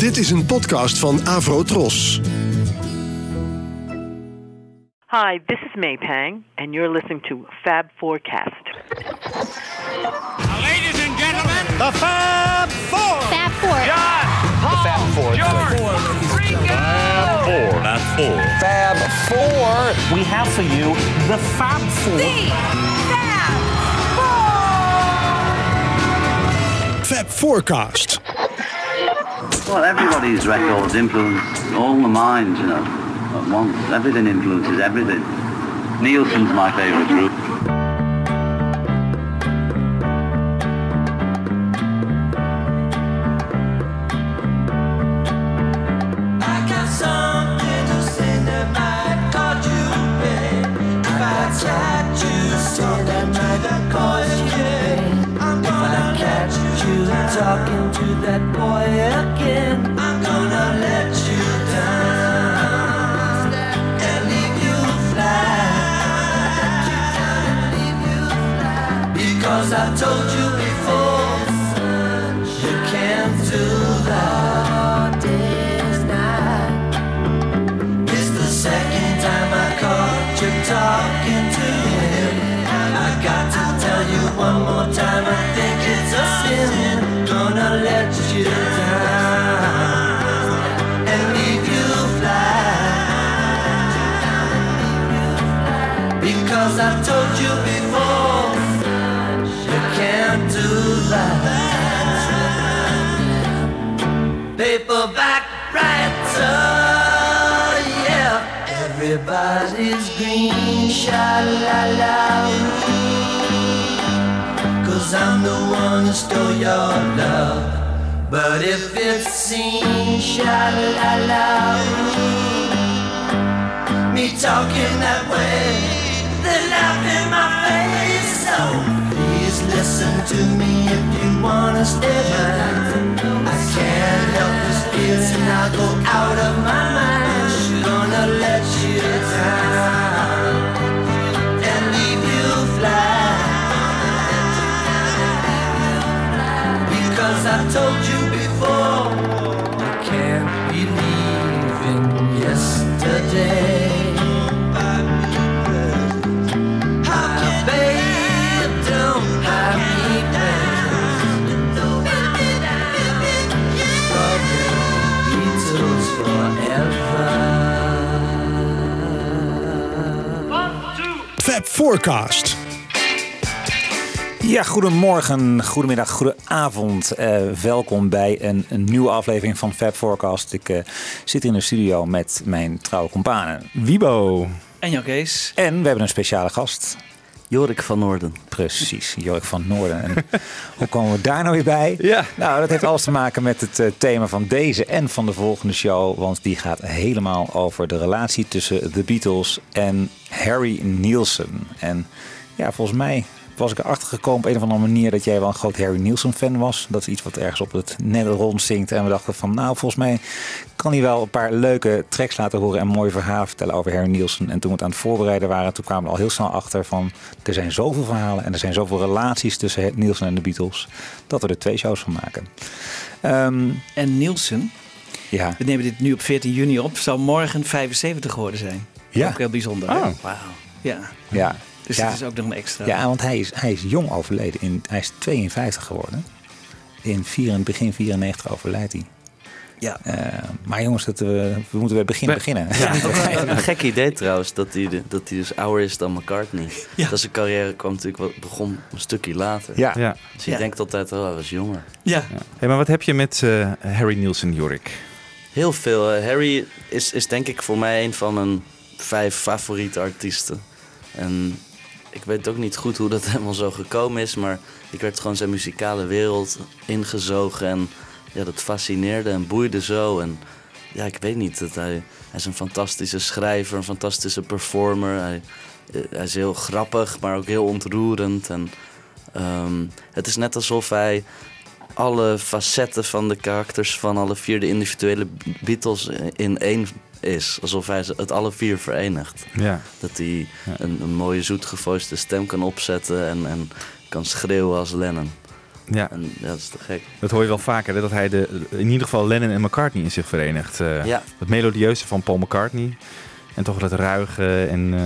Dit is een podcast van Avro Tros. Hi, this is May Pang, and you're listening to Fab Forecast. Ladies and gentlemen, The Fab Four. Fab Four. John, Paul, George, Ringo. Fab Four. Fab Four. We have for you the Fab Four. Fab Forecast. Well, everybody's records influence all the minds, you know, at once. Everything influences everything. Nielsen's my favourite group. Talking to that boy Because I told you before, you can't do that. It's the second time I caught you talking to him. I got to tell you one more time, I think it's a sin. Gonna let you down and leave you flat. Because I told you green, sha la la. Cause I'm the one who stole your love. But if it seems sha la la, me talking that way, they laugh in my face. So please listen to me if you wanna stay. I can't help this feeling, I'll go out of my mind. Forecast. Ja, goedemorgen, goedemiddag, goedenavond. Eh welkom bij een, een nieuwe aflevering van Fab Forecast. Ik eh, zit in de studio met mijn trouwe companen Wiebo. En Jan Kees. En we hebben een speciale gast. Jorik van Noorden. Precies, Jorik van Noorden. En hoe komen we daar nou weer bij? Ja. Nou, dat heeft alles te maken met het eh, thema van deze en van de volgende show. Want die gaat helemaal over de relatie tussen The Beatles en Harry Nielsen. En ja, volgens mij was ik erachter gekomen op een of andere manier dat jij wel een groot Harry Nielsen fan was. Dat is iets wat ergens op het net rondzinkt. En we dachten van, nou, volgens mij kan hij wel een paar leuke tracks laten horen en mooie verhalen vertellen over Harry Nielsen. En toen we het aan het voorbereiden waren, toen kwamen we al heel snel achter van, er zijn zoveel verhalen en er zijn zoveel relaties tussen Nielsen en de Beatles, dat we er twee shows van maken. Ehm, En Nielsen, ja, we nemen dit nu op 14 juni op, zal morgen 75 geworden zijn. Ja. Ook heel bijzonder. Oh. Wauw. Ja. ja. Dus ja. dat is ook nog een extra. Ja, want hij is, hij is jong overleden. In, hij is 52 geworden. In vier, begin 94 overlijdt hij. Ja. Eh, maar jongens, dat, we, we moeten bij het begin We- beginnen. Een gek idee trouwens, dat hij, de- dat hij dus ouder is dan McCartney. Ja. Dat zijn carrière kwam natuurlijk wel, begon een stukje later. Ja. Ja. Dus je Ja. denkt altijd, oh, hij was jonger. Ja. Hey, maar wat heb je met eh, Harry Nielsen, Jorik? Heel veel. eh, Harry is, is denk ik voor mij een van mijn vijf favoriete artiesten. En ik weet ook niet goed hoe dat helemaal zo gekomen is, maar ik werd gewoon zijn muzikale wereld ingezogen. En ja, dat fascineerde en boeide zo. En ja, ik weet niet. Dat hij, is een fantastische schrijver, een fantastische performer. Hij, eh, hij is heel grappig, maar ook heel ontroerend. En ehm, het is net alsof hij alle facetten van de karakters van alle vier de individuele Beatles in één is. Alsof hij ze- het alle vier verenigt. Ja. Dat hij Ja. een, een mooie zoetgevoiste stem kan opzetten en, en kan schreeuwen als Lennon. Ja. En dat is te gek. Dat hoor je wel vaker, hè, dat hij de, in ieder geval Lennon en McCartney in zich verenigt. Eh, Ja. Het melodieuze van Paul McCartney en toch dat ruige en eh,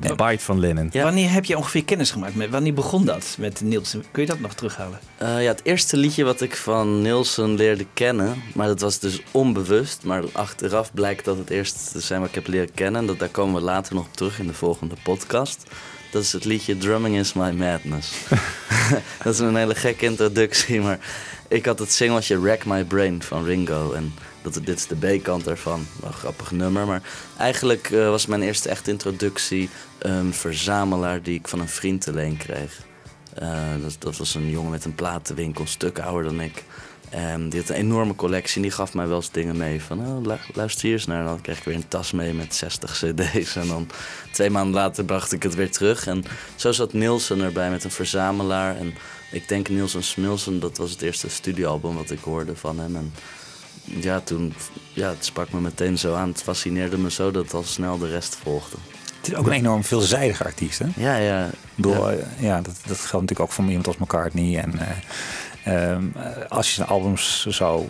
de bite van Lennon. Ja. Wanneer heb je ongeveer kennis gemaakt met? Wanneer begon dat met Nielsen? Kun je dat nog terughalen? Eh, ja, het eerste liedje wat ik van Nielsen leerde kennen, maar dat was dus onbewust. Maar achteraf blijkt dat het eerste zijn wat ik heb leren kennen. Dat, daar komen we later nog op terug in de volgende podcast. Dat is het liedje Drumming is My Madness. dat is een hele gekke introductie, maar ik had het singeltje Rack My Brain van Ringo. En dat, dit is de B-kant daarvan. Wel een grappig nummer, maar eigenlijk eh, was mijn eerste echte introductie een verzamelaar die ik van een vriend te leen kreeg. Eh, dat, dat was een jongen met een platenwinkel, een stuk ouder dan ik. En die had een enorme collectie en die gaf mij wel eens dingen mee. Van, oh, lu- luister hier eens naar. En dan kreeg ik weer een tas mee met 60 cd's. En dan twee maanden later bracht ik het weer terug. En zo zat Nielsen erbij met een verzamelaar. En ik denk Nielsen Smilsen, dat was het eerste studioalbum wat ik hoorde van hem. En ja, toen, ja, het sprak me meteen zo aan. Het fascineerde me zo dat al snel de rest volgde. Het is ook een enorm veelzijdige artiest, hè? Ja, ja. Bedoel, Ja. eh, ja, dat, dat geldt natuurlijk ook voor iemand als McCartney. En eh, ehm, eh, als je zijn albums zo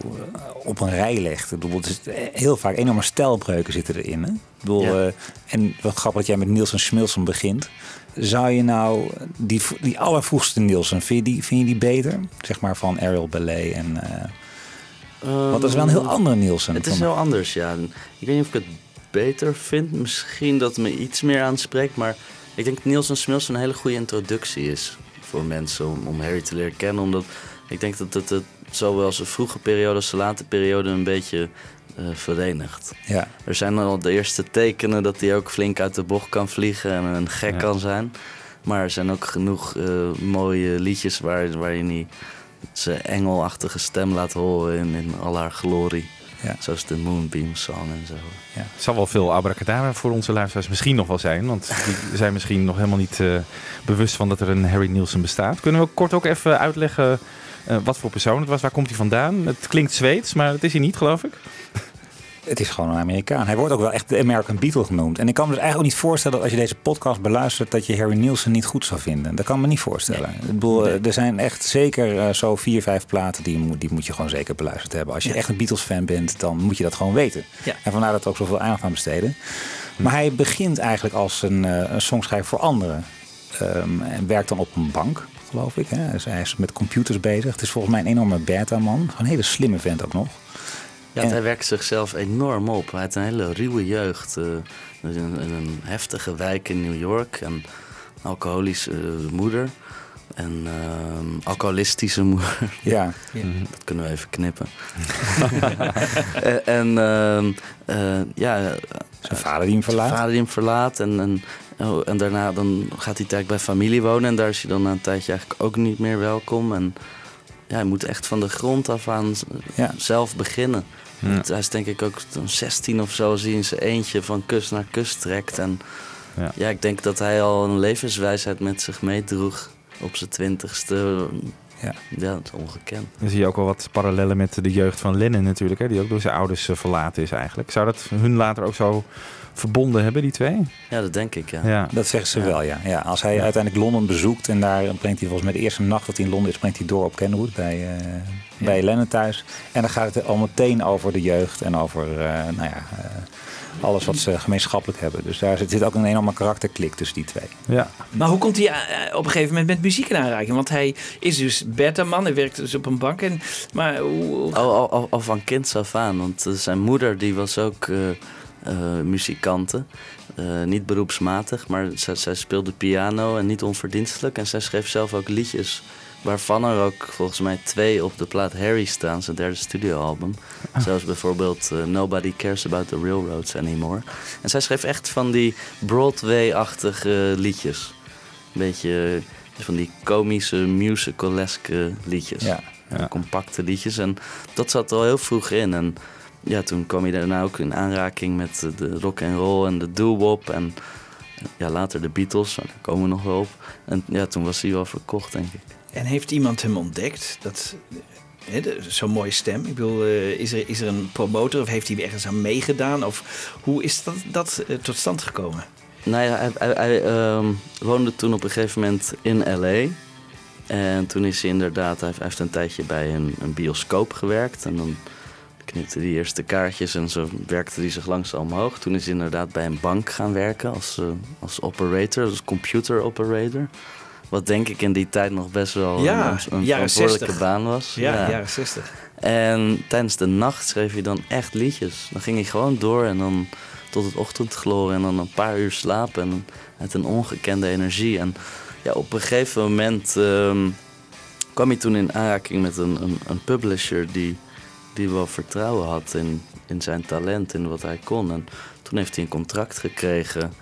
op een rij legt, bedoel, het is heel vaak enorme stijlbreuken zitten erin. Hè? Ik bedoel, Ja. en wat grappig dat jij met Nielsen Smilson begint. Zou je nou die, die allervroegste Nielsen, vind je die, vind je die beter? Zeg maar van Ariel Ballet en... want dat is wel een heel andere Nielsen. Het is heel anders, ja. Ik weet niet of ik het beter vind. Misschien dat het me iets meer aanspreekt. Maar ik denk dat Nielsen Smilson een hele goede introductie is voor mensen om, om Harry te leren kennen. Omdat ik denk dat het, het zowel zijn vroege periode als zijn late periode een beetje eh, verenigt. Ja. Er zijn al de eerste tekenen dat hij ook flink uit de bocht kan vliegen en een gek Ja. kan zijn. Maar er zijn ook genoeg eh, mooie liedjes waar, waar je niet zijn engelachtige stem laat horen in, in al haar glorie. Ja. Zoals de Moonbeam Song en zo. Er zal wel veel abracadabra voor onze luisteraars misschien nog wel zijn. Want die zijn misschien nog helemaal niet eh, bewust van dat er een Harry Nielsen bestaat. Kunnen we kort ook even uitleggen eh, wat voor persoon het was? Waar komt hij vandaan? Het klinkt Zweeds, maar dat is hij niet, geloof ik. Het is gewoon een Amerikaan. Hij wordt ook wel echt de American Beatle genoemd. En ik kan me dus eigenlijk ook niet voorstellen dat als je deze podcast beluistert... dat je Harry Nielsen niet goed zou vinden. Dat kan me niet voorstellen. Ik bedoel, er zijn echt zeker eh, zo vier, vijf platen... Die, moet- die moet je gewoon zeker beluisterd hebben. Als je Ja. echt een Beatles-fan bent, dan moet je dat gewoon weten. Ja. En vandaar dat we ook zoveel aandacht aan besteden. Maar hij begint eigenlijk als een, eh, een songschrijver voor anderen. Ehm, en werkt dan op een bank, geloof ik. Hè. Dus hij is met computers bezig. Het is volgens mij een enorme beta-man. Gewoon een hele slimme vent ook nog. Ja, En- hij werkt zichzelf enorm op. Hij had een hele ruwe jeugd. eh, in een, in een heftige wijk in New York. En alcoholische eh, moeder. En ehm, alcoholistische moeder. Ja, Dat kunnen we even knippen. Eh, en ehm, eh, ja, zijn vader die hem verlaat. Zijn vader die hem verlaat. En, en, oh, en daarna dan gaat hij tijd bij familie wonen. En daar is hij dan na een tijdje eigenlijk ook niet meer welkom. En ja, hij moet echt van de grond af aan Ja. zelf beginnen. Ja. Hij is denk ik ook zo'n 16 of zo, als hij in zijn eentje van kust naar kust trekt. En Ja. ja. ik denk dat hij al een levenswijsheid met zich meedroeg op zijn twintigste. Ja. ja, dat is ongekend. Dan zie je ook wel wat parallellen met de jeugd van Lennon natuurlijk. Hè, die ook door zijn ouders eh, verlaten is eigenlijk. Zou dat hun later ook zo verbonden hebben, die twee? Ja, dat denk ik, ja. Ja. Dat zeggen ze Ja. wel, ja. ja. Als hij uiteindelijk Londen bezoekt en daar brengt hij volgens mij de eerste nacht dat hij in Londen is, brengt hij door op Kenwood bij, eh bij Lennon thuis. En dan gaat het al meteen over de jeugd en over eh, nou ja, eh, alles wat ze gemeenschappelijk hebben. Dus daar zit, zit ook een enorme karakterklik tussen die twee. Ja. Maar hoe komt hij op een gegeven moment met muziek in aanraking? Want hij is dus beta-man, hij werkt dus op een bank. En, maar hoe... Al, al, al, al van kinds af aan. Want zijn moeder die was ook eh eh, muzikante. Eh, niet beroepsmatig, maar zij, zij speelde piano en niet onverdienstelijk. En zij schreef zelf ook liedjes. Waarvan er ook volgens mij twee op de plaat Harry staan, zijn derde studioalbum. Zoals bijvoorbeeld eh, Nobody Cares About the Railroads Anymore. En zij schreef echt van die Broadway-achtige liedjes. Een beetje van die komische, musicaleske liedjes Ja. Ja. compacte liedjes. En dat zat er al heel vroeg in. En ja, toen kwam je daarna ook in aanraking met eh, de rock and roll en de doo-wop. En ja, later de Beatles, daar komen we nog wel op. En ja, toen was hij wel verkocht, denk ik. En heeft iemand hem ontdekt? Dat, zo'n mooie stem. Ik bedoel, eh, is, er, is er een promotor of heeft hij ergens aan meegedaan? Of hoe is dat, dat eh, tot stand gekomen? Nou ja, hij, hij, hij, ehm, woonde toen op een gegeven moment in L.A. En toen is hij inderdaad, hij heeft, hij heeft een tijdje bij een, een bioscoop gewerkt. En dan knipte hij eerst de kaartjes en zo werkte hij zich langzaam omhoog. Toen is hij inderdaad bij een bank gaan werken als, eh, als operator, als computer operator. Wat denk ik in die tijd nog best wel Ja, een, een verantwoordelijke 60. baan was. Ja, jaren 60. En tijdens de nacht schreef hij dan echt liedjes. Dan ging hij gewoon door en dan tot het ochtendgloren en dan een paar uur slapen. En met een ongekende energie. En ja, op een gegeven moment ehm, kwam hij toen in aanraking met een, een, een publisher die, die wel vertrouwen had in, in zijn talent, in wat hij kon. En toen heeft hij een contract gekregen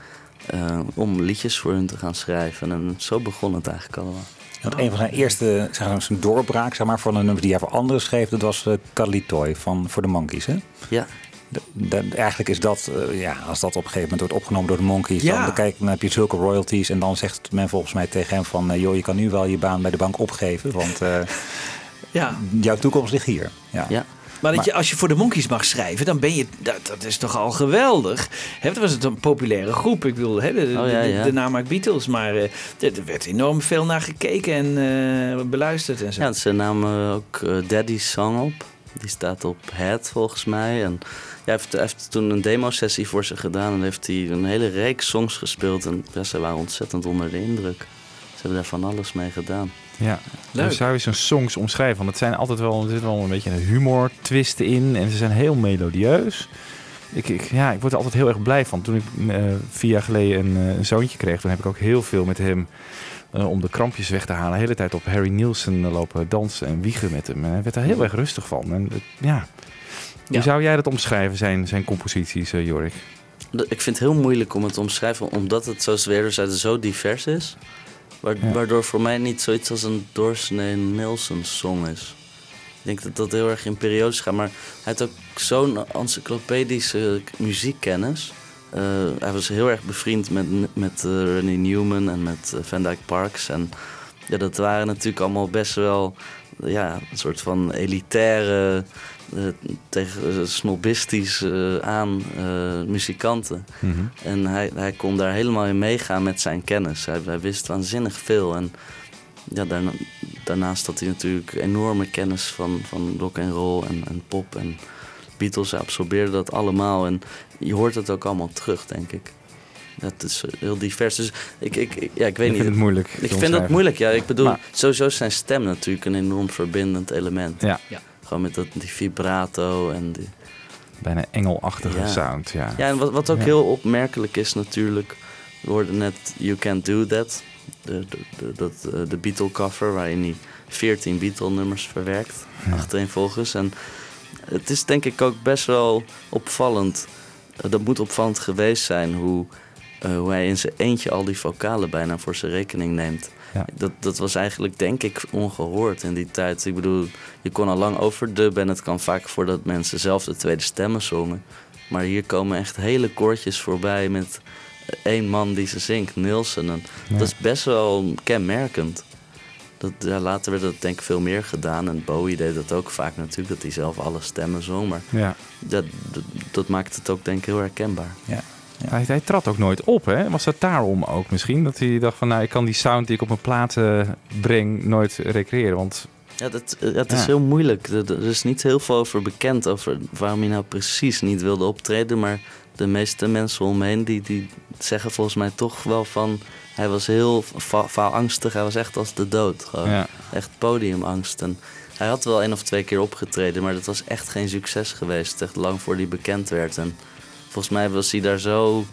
eh, om liedjes voor hun te gaan schrijven. En zo begon het eigenlijk allemaal. Want een van zijn eerste zeg maar, zijn doorbraak zeg maar, van een nummer die hij voor anderen schreef, dat was uh, Toy van voor de Monkeys. Hè? Ja. De, de- eigenlijk is dat, eh, ja, als dat op een gegeven moment wordt opgenomen door de Monkeys, Ja. dan, kijk, dan heb je zulke royalties. En dan zegt men volgens mij tegen hem van, eh, joh, je kan nu wel je baan bij de bank opgeven, want eh, Ja. jouw toekomst ligt hier. Ja. Ja. Maar, dat je, als je voor de Monkeys mag schrijven, dan ben je. Dat, dat is toch al geweldig. Dat was het een populaire groep. Ik bedoel, de, Oh, ja, de- ja. de naam Beatles. Maar eh, er er werd enorm veel naar gekeken en eh, beluisterd en zo. Ja, ze namen ook eh, Daddy's Song op. Die staat op Head volgens mij. En hij, heeft, hij heeft toen een demo-sessie voor ze gedaan. En heeft hij een hele reeks songs gespeeld. En ja, ze waren ontzettend onder de indruk. Ze hebben daar van alles mee gedaan. Ja, Leuk. hoe zou je zo'n songs omschrijven? Want het zijn altijd wel, er zit wel een beetje een humor twist in en ze zijn heel melodieus. Ik, ik, ja, ik word er altijd heel erg blij van. Toen ik eh, vier jaar geleden een, eh, een zoontje kreeg, toen heb ik ook heel veel met hem eh, om de krampjes weg te halen. De hele tijd op Harry Nielsen lopen dansen en wiegen met hem. En hij werd er heel erg rustig van. En, ja. Hoe Ja. zou jij dat omschrijven, zijn, zijn composities, Jorik? Ik vind het heel moeilijk om het te omschrijven. Omdat het, zoals we eerder zeiden, zo divers is. Wa- Ja. Waardoor voor mij niet zoiets als een doorsnee Nilsson-song is. Ik denk dat dat heel erg in periodes gaat. Maar hij had ook zo'n encyclopedische muziekkennis. Eh, hij was heel erg bevriend met, met eh, Randy Newman en met eh, Van Dyke Parks. En ja, dat waren natuurlijk allemaal best wel ja, een soort van elitaire, tegen eh, snobistisch eh, aan eh, muzikanten. En hij, hij kon daar helemaal in meegaan met zijn kennis. Hij, hij wist waanzinnig veel. En ja, daarna, daarnaast had hij natuurlijk enorme kennis van, van rock en roll en, en pop en Beatles. Hij absorbeerde dat allemaal. En je hoort het ook allemaal terug, denk ik. Dat is eh, heel divers. Dus ik, ik, ik- ja, ik weet Ik niet. vind het moeilijk Ik vind dat moeilijk, ja. Ik bedoel, Maar- sowieso is zijn stem natuurlijk een enorm verbindend element. Ja, Gewoon met dat, die vibrato en die... bijna engelachtige Ja. sound. Ja. Ja, en wat, wat ook Ja. heel opmerkelijk is natuurlijk... We hoorden net You Can't Do That. De, de, de, eh, de Beatle cover waarin hij 14 Beatle nummers verwerkt. Achtereenvolgens. En het is denk ik ook best wel opvallend. eh, dat moet opvallend geweest zijn hoe, eh, hoe hij in zijn eentje al die vocalen bijna voor zijn rekening neemt. Ja. Dat, dat was eigenlijk denk ik ongehoord in die tijd. Ik bedoel, je kon al lang overdubben en het kwam vaak voor dat mensen zelf de tweede stemmen zongen. Maar hier komen echt hele koortjes voorbij met één man die ze zingt, Nielsen. En Ja. Dat is best wel kenmerkend. Dat, ja, later werd dat denk ik veel meer gedaan. En Bowie deed dat ook vaak natuurlijk, dat hij zelf alle stemmen zong. Maar Ja. dat, dat, dat maakt het ook denk ik heel herkenbaar. Ja. Hij, hij trad ook nooit op, hè? Was dat daarom ook misschien? Dat hij dacht van, nou, ik kan die sound die ik op mijn platen breng nooit recreëren. Want Ja, dat, eh, het is Ja. heel moeilijk. Er, is niet heel veel over bekend over waarom hij nou precies niet wilde optreden. Maar de meeste mensen om me heen die, die zeggen volgens mij toch wel van... Hij was heel fa- faalangstig. Hij was echt als de dood. Gewoon. Ja. Echt podiumangst. En hij had wel één of twee keer opgetreden, maar dat was echt geen succes geweest. Echt lang voor hij bekend werd. En volgens mij was hij daar zo...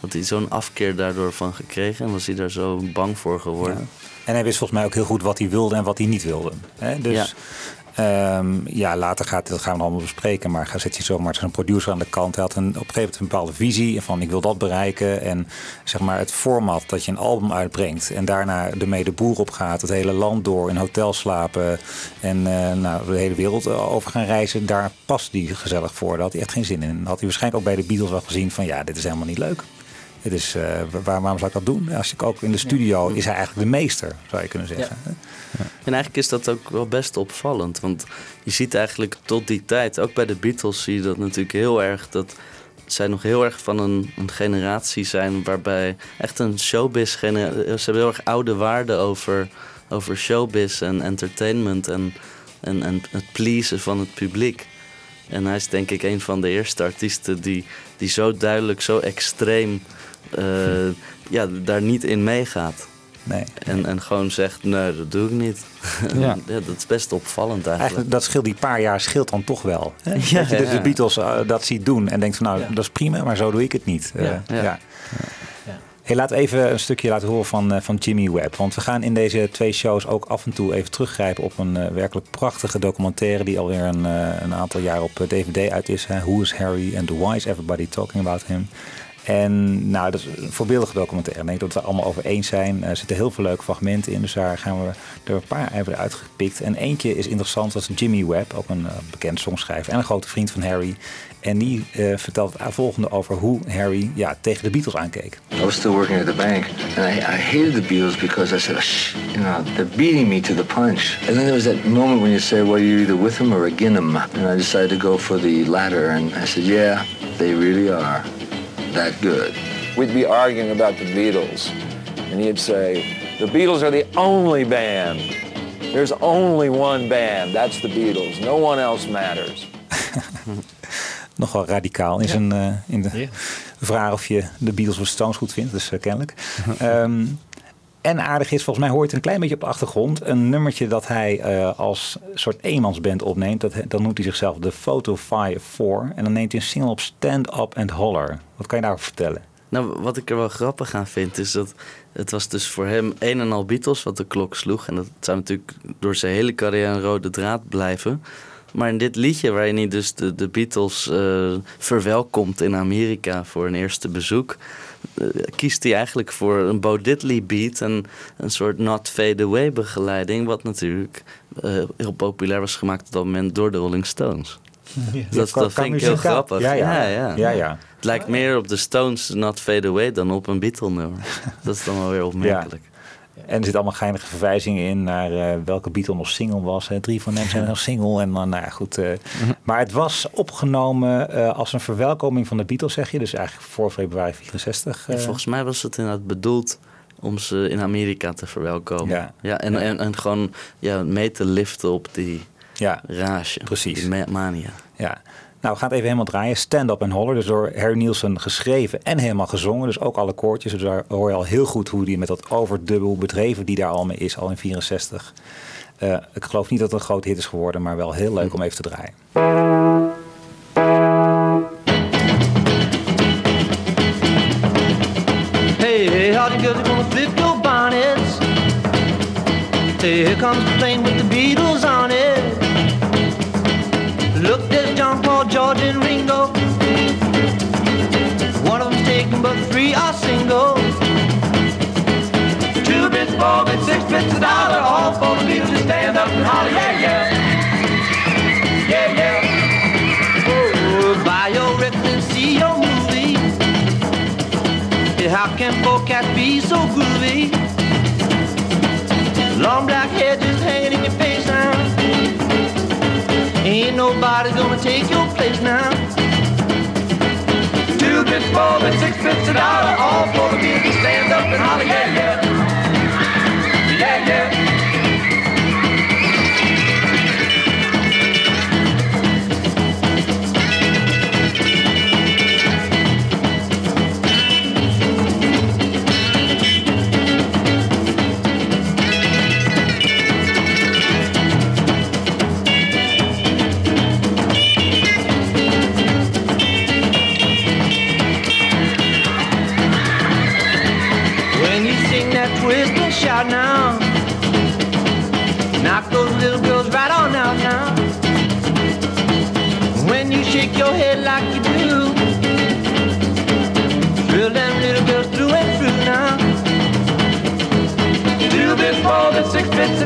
Had hij zo'n afkeer daardoor van gekregen en was hij daar zo bang voor geworden. En hij wist volgens mij ook heel goed wat hij wilde en wat hij niet wilde. Hè? Dus ja. Ja, later gaat, dat gaan we allemaal bespreken. Maar ga zet je zomaar zo'n producer aan de kant. Hij had een, op een gegeven moment een bepaalde visie van ik wil dat bereiken. En zeg maar het format dat je een album uitbrengt. En daarna ermee de boer op gaat. Het hele land door, in hotels slapen. En uh, nou, de hele wereld over gaan reizen. Daar past hij gezellig voor. Daar had hij echt geen zin in. Had hij waarschijnlijk ook bij de Beatles wel gezien van ja, dit is helemaal niet leuk. Het is, uh, waar, waarom zou ik dat doen? Als ik ook in de studio is hij eigenlijk de meester, zou je kunnen zeggen. En eigenlijk is dat ook wel best opvallend. Want je ziet eigenlijk tot die tijd, ook bij de Beatles zie je dat natuurlijk heel erg. Dat zij nog heel erg van een, een generatie zijn waarbij echt een showbiz. Ze hebben heel erg oude waarden over over showbiz en entertainment en, en, en het pleasen van het publiek. En hij is denk ik een van de eerste artiesten die, die zo duidelijk, zo extreem eh, ja, daar niet in meegaat. Nee. En, en gewoon zegt, nee, dat doe ik niet. Ja. ja, dat is best opvallend eigenlijk. Eigenlijk, dat scheelt die paar jaar scheelt dan toch wel. Hè? Ja, dat je de, de ja. Beatles eh, dat ziet doen en denkt van nou, dat is prima, maar zo doe ik het niet. Eh, Ja, ja. ja. Hey, laat even een stukje laten horen van, van Jimmy Webb. Want we gaan in deze twee shows ook af en toe even teruggrijpen op een werkelijk prachtige documentaire die alweer een, eh, een aantal jaar op DVD uit is. Hè? Who is Harry and why is everybody talking about him? En nou, dat is een voorbeeldige documentaire. Ik denk dat we het allemaal over eens zijn. Er zitten heel veel leuke fragmenten in, dus daar gaan we er een paar even uitgepikt. En eentje is interessant, dat is Jimmy Webb, ook een eh, bekend songschrijver en een grote vriend van Harry. En die eh, vertelt het volgende over hoe Harry ja, tegen de Beatles aankeek. I was still working at the bank, and I, I hated the Beatles because I said, Shh, you know, they're beating me to the punch. And then there was that moment when you say, well, you're either with them or against them. And I decided to go for the latter, and I said, yeah, they really are that good. We'd be arguing about the Beatles, and he'd say, the Beatles are the only band. There's only one band, that's the Beatles. No one else matters. Nogal radicaal in, zijn, eh, in de Ja. vraag of je de Beatles of Stones goed vindt, dus eh, kennelijk. Ehm, en aardig is, volgens mij hoort een klein beetje op de achtergrond, een nummertje dat hij eh, als soort eenmansband opneemt. Dat, dan noemt hij zichzelf de Photofire 4. En dan neemt hij een single op Stand Up and Holler. Wat kan je daarover vertellen? Nou, wat ik er wel grappig aan vind, is dat het was dus voor hem een en al Beatles wat de klok sloeg. En dat zou natuurlijk door zijn hele carrière een rode draad blijven. Maar in dit liedje, waarin hij dus de, Beatles eh, verwelkomt in Amerika voor een eerste bezoek, kiest hij eigenlijk voor een Bo Diddley beat en een soort Not Fade Away begeleiding, wat natuurlijk eh, heel populair was gemaakt op dat moment door de Rolling Stones. Dat, Qua- dat qua vind ik heel grappig. Ja, ja. ja, ja. Ja, ja. Het lijkt meer op de Stones Not Fade Away dan op een Beatle nummer. Dat is dan wel weer opmerkelijk. En er zitten allemaal geinige verwijzingen in naar eh, welke Beatle nog single was. Hè. Drie van hem zijn nog single. En dan, nou ja, goed. eh. Maar het was opgenomen eh, als een verwelkoming van de Beatles, zeg je. Dus eigenlijk voor februari 64. Ja, eh. volgens mij was het inderdaad bedoeld om ze in Amerika te verwelkomen. Ja. en, En, en gewoon ja, mee te liften op die ja, rage. Precies. Die ma- mania. ja. Nou, het even helemaal draaien. Stand Up and Holler. Dus door Harry Nielsen geschreven en helemaal gezongen. Dus ook alle koortjes. Dus daar hoor je al heel goed hoe die met dat overdubbel bedreven die daar al mee is, al in 64. Eh, ik geloof niet dat het een groot hit is geworden, maar wel heel leuk om even te draaien. Hey, girls are gonna flip your here comes the with the Beatles on are single. Two bits, four bits, six bits, a dollar, all for the Beatles to stand up and holler, yeah, yeah. Yeah, yeah. Oh, buy your record and see your movie. Yeah, How can four cats be so groovy? Long black hair just hanging in your face now. Ain't nobody Two bits, four bits, six bits, a dollar, all for the Beatles to stand up and holler, yeah, yeah. Yeah,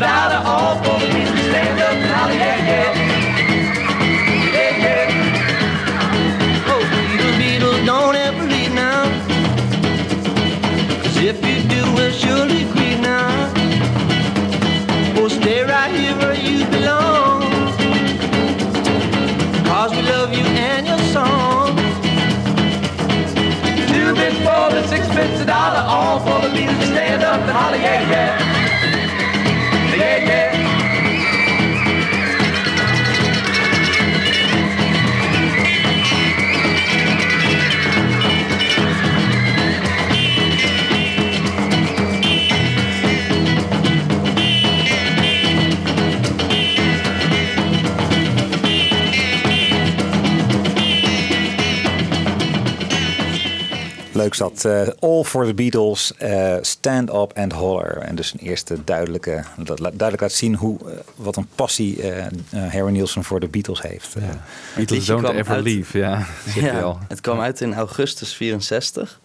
dollar, all for the Beatles stand up holler, yeah, yeah. Yeah, yeah. Oh, Beatles, Beatles, don't ever leave now. Cause if you do, we'll surely agree now. Well, stay right here where you belong. Cause we love you and your song. Two bits, four bits, six bits, a dollar, all for the Beatles stand up and holler, yeah, yeah. Leuk zat. Eh, All for the Beatles, eh, Stand Up and Holler. En dus een eerste duidelijke, dat duidelijk laat zien hoe, eh, wat een passie eh, eh, Harry Nielsen voor de Beatles heeft. Eh, Beatles don't ever uit- leave, ja. Ja, het kwam uit in augustus 64.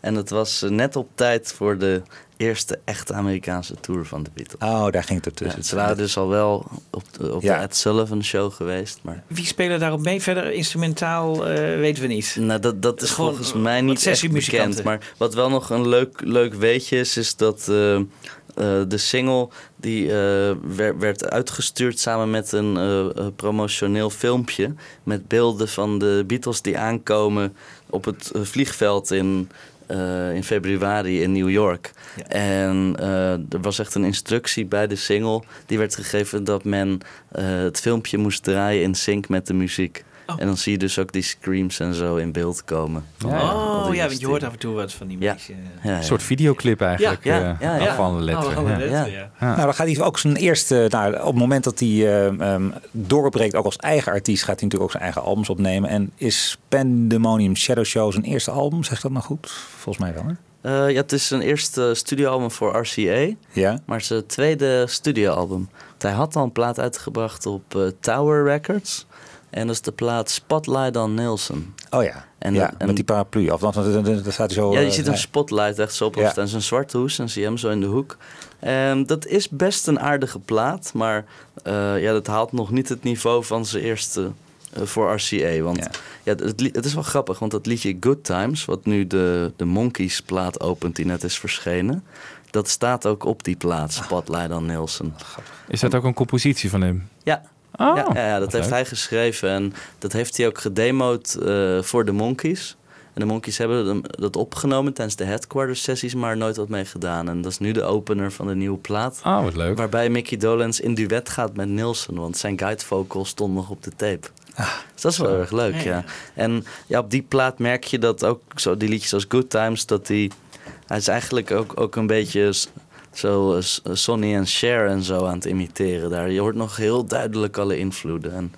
En het was net op tijd voor de eerste echte Amerikaanse tour van de Beatles. Oh, daar ging het ertussen. Ja, ze waren dus al wel op de, op Ja. de Ed Sullivan Show geweest. Maar Wie spelen daarop mee? Verder instrumentaal eh, weten we niet. nou, dat, dat is gewoon volgens mij niet echt bekend. Maar wat wel nog een leuk, leuk weetje is, is dat eh, eh, de single die eh, wer- werd uitgestuurd samen met een promotioneel filmpje met beelden van de Beatles die aankomen op het vliegveld in, eh, in februari in New York. En eh, er was echt een instructie bij de single die werd gegeven dat men eh, het filmpje moest draaien in sync met de muziek. En dan zie je dus ook die screams en zo in beeld komen. Van Oh ja, want je hoort af en toe wat van die Ja. mensen. Ja, ja. Een soort videoclip eigenlijk. Ja, eh, ja. Afvallende Oh, letteren. afvallende ja. letteren, Ja. ja. Nou, dan gaat hij ook zijn eerste, nou, op het moment dat hij eh, ehm, doorbreekt, ook als eigen artiest, gaat hij natuurlijk ook zijn eigen albums opnemen. En is Pandemonium Shadow Show zijn eerste album? Zeg ik dat nou goed? Volgens mij wel, hè? Eh, ja, het is zijn eerste studioalbum voor RCA, Ja. maar zijn tweede studioalbum. Want Hij had al een plaat uitgebracht op eh, Tower Records. En dat is de plaat Spotlight on Nelson. Oh ja. En- ja, en- met die paraplu. Of dan, staat hij zo... Ja, je eh, ziet een spotlight echt zo op Ja. staan. Zijn zwarte hoes en zie je hem zo in de hoek. Ehm, dat is best een aardige plaat, maar eh, ja, dat haalt nog niet het niveau van zijn eerste eh, voor RCA. Want Ja. ja. het, het is wel grappig, want dat liedje Good Times, wat nu de, de Monkeys plaat opent die net is verschenen, dat staat ook op die plaat, Spotlight on Nelson. Is dat ook een compositie van hem? Ja. Oh, ja, dat heeft leuk. hij geschreven en dat heeft hij ook gedemoed eh, voor de Monkeys. En de Monkeys hebben hem- dat opgenomen tijdens de headquarters sessies, maar nooit wat mee gedaan. En dat is nu de opener van de nieuwe plaat. Oh, wat leuk. Waarbij Mickey Dolenz in duet gaat met Nielsen, want zijn guide vocal stond nog op de tape. dus dat is wel erg leuk, Ja. En ja, op die plaat merk je dat ook zo die liedjes als Good Times, dat die, hij is eigenlijk ook, ook een beetje zo eh, S- Sonny en Cher en zo aan het imiteren daar. Je hoort nog heel duidelijk alle invloeden. En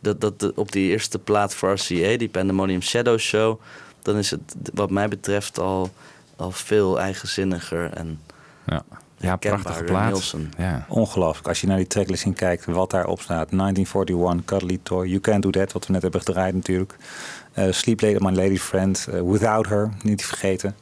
dat, dat de- op die eerste plaat voor RCA, die Pandemonium Shadow Show, dan is het wat mij betreft al, al veel eigenzinniger en Ja, ja prachtige plaat. Ja. Ongelooflijk. Als je naar die tracklisting kijkt, wat daarop staat. 1941, Cuddly Toy, You Can't Do That, wat we net hebben gedraaid natuurlijk. Eh, Sleep Late, My Lady Friend, eh, Without Her, niet te vergeten.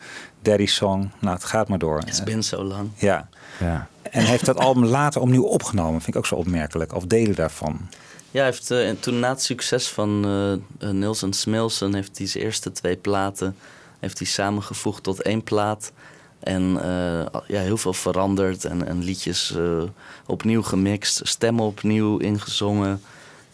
Daddy's Song, nou het gaat maar door. It's been so long. ja. Ja. En heeft dat album later opnieuw opgenomen, vind ik ook zo opmerkelijk. Of delen daarvan. Ja, hij heeft eh, en toen na het succes van eh eh, Nielsen Smilson heeft hij zijn eerste twee platen heeft hij samengevoegd tot één plaat. En eh, ja, heel veel veranderd en, en liedjes eh, opnieuw gemixt, stemmen opnieuw ingezongen.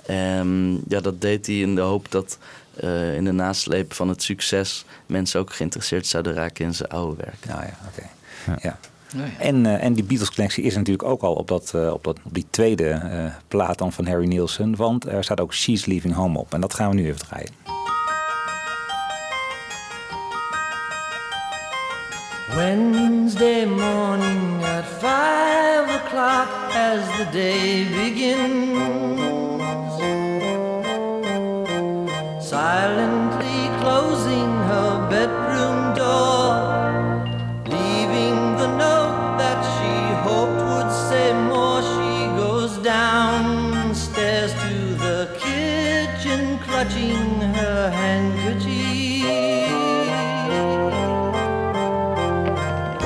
En ja, dat deed hij in de hoop dat eh, in de nasleep van het succes mensen ook geïnteresseerd zouden raken in zijn oude werk. Nou ja, oké. Ja. Ja. Ja. En, eh, en die Beatles-collectie is natuurlijk ook al op, dat, eh, op, dat, op die tweede eh, plaat dan van Harry Nielsen. Want er staat ook She's Leaving Home op. En dat gaan we nu even draaien. Wednesday morning at five o'clock as the day begins. Silently closing her bedroom door, leaving the note that she hoped would say more. She goes downstairs to the kitchen, clutching her handkerchief.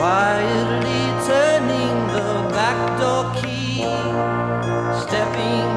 Quietly turning the back door key, stepping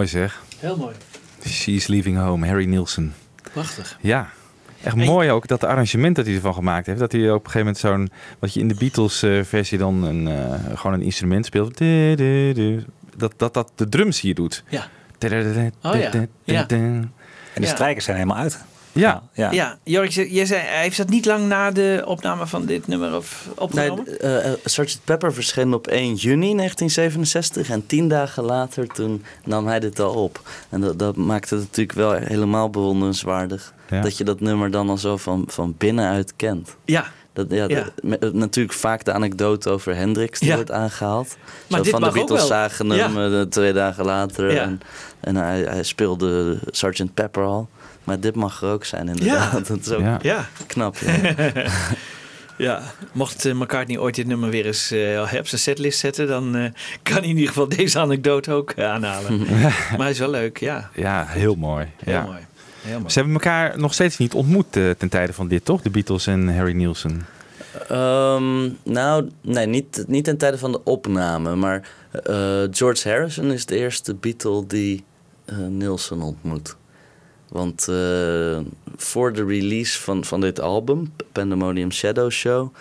mooi zeg. Heel mooi. She's Leaving Home, Harry Nielsen. Prachtig. Ja. Echt mooi ook dat arrangement dat hij ervan gemaakt heeft. Dat hij op een gegeven moment zo'n... Wat je in de Beatles-versie dan een, eh, gewoon een instrument speelt. Du- du- du. Dat, dat dat de drums hier doet. Ja. Oh ja. Ja. En de strijkers zijn helemaal uit. Ja. Ja. Ja, Jorik, jij zei, heeft dat niet lang na de opname van dit nummer of opgenomen? Nee, eh, eh, Sgt. Pepper verscheen op 1 juni 1967 en tien dagen later toen nam hij dit al op. En dat, dat maakte het natuurlijk wel helemaal bewonderenswaardig. Ja. Dat je dat nummer dan al zo van, van binnenuit kent. Ja. Dat, ja, Ja. dat- met- natuurlijk vaak de anekdote over Hendrix die Ja. wordt aangehaald. Maar zo dit van de Beatles zagen hem Ja. eh, twee dagen later. Ja. En, en hij, hij speelde Sgt. Pepper al. Maar dit mag er ook zijn inderdaad. Ja. Dat is ook Ja. Ja. knap. Ja. Ja, mocht eh, McCartney ooit dit nummer weer eens eh, op zijn setlist zetten, dan eh, kan hij in ieder geval deze anekdote ook aanhalen. maar hij is wel leuk, ja. Ja, heel mooi. Heel ja. mooi. Heel mooi. Ze hebben elkaar nog steeds niet ontmoet eh, ten tijde van dit, toch? De Beatles en Harry Nielsen. Ehm, nou, nee, niet, niet ten tijde van de opname. Maar eh, George Harrison is de eerste Beatle die eh Nielsen ontmoet. Want eh, voor de release van, van dit album, Pandemonium Shadow Show,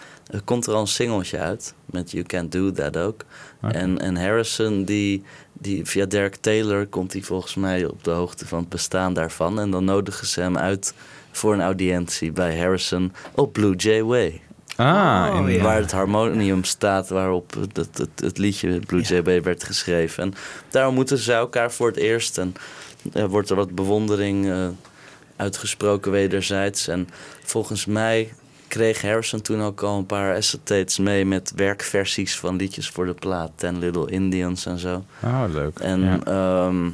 komt er al een singeltje uit. Met You Can't Do That ook. En, en Harrison, die, die, via Derek Taylor, komt hij volgens mij op de hoogte van het bestaan daarvan. En dan nodigen ze hem uit voor een audiëntie bij Harrison op Blue Jay Way. Ah, Oh, in- Waar het harmonium staat waarop het, het, het, het liedje Blue Jay Bay werd geschreven. En daarom moeten ze elkaar voor het eerst. En er wordt er wat bewondering eh, uitgesproken wederzijds. En volgens mij kreeg Harrison toen ook al een paar acetates mee met werkversies van liedjes voor de plaat. Ten Little Indians en zo. Oh, leuk. En, Ja. ehm,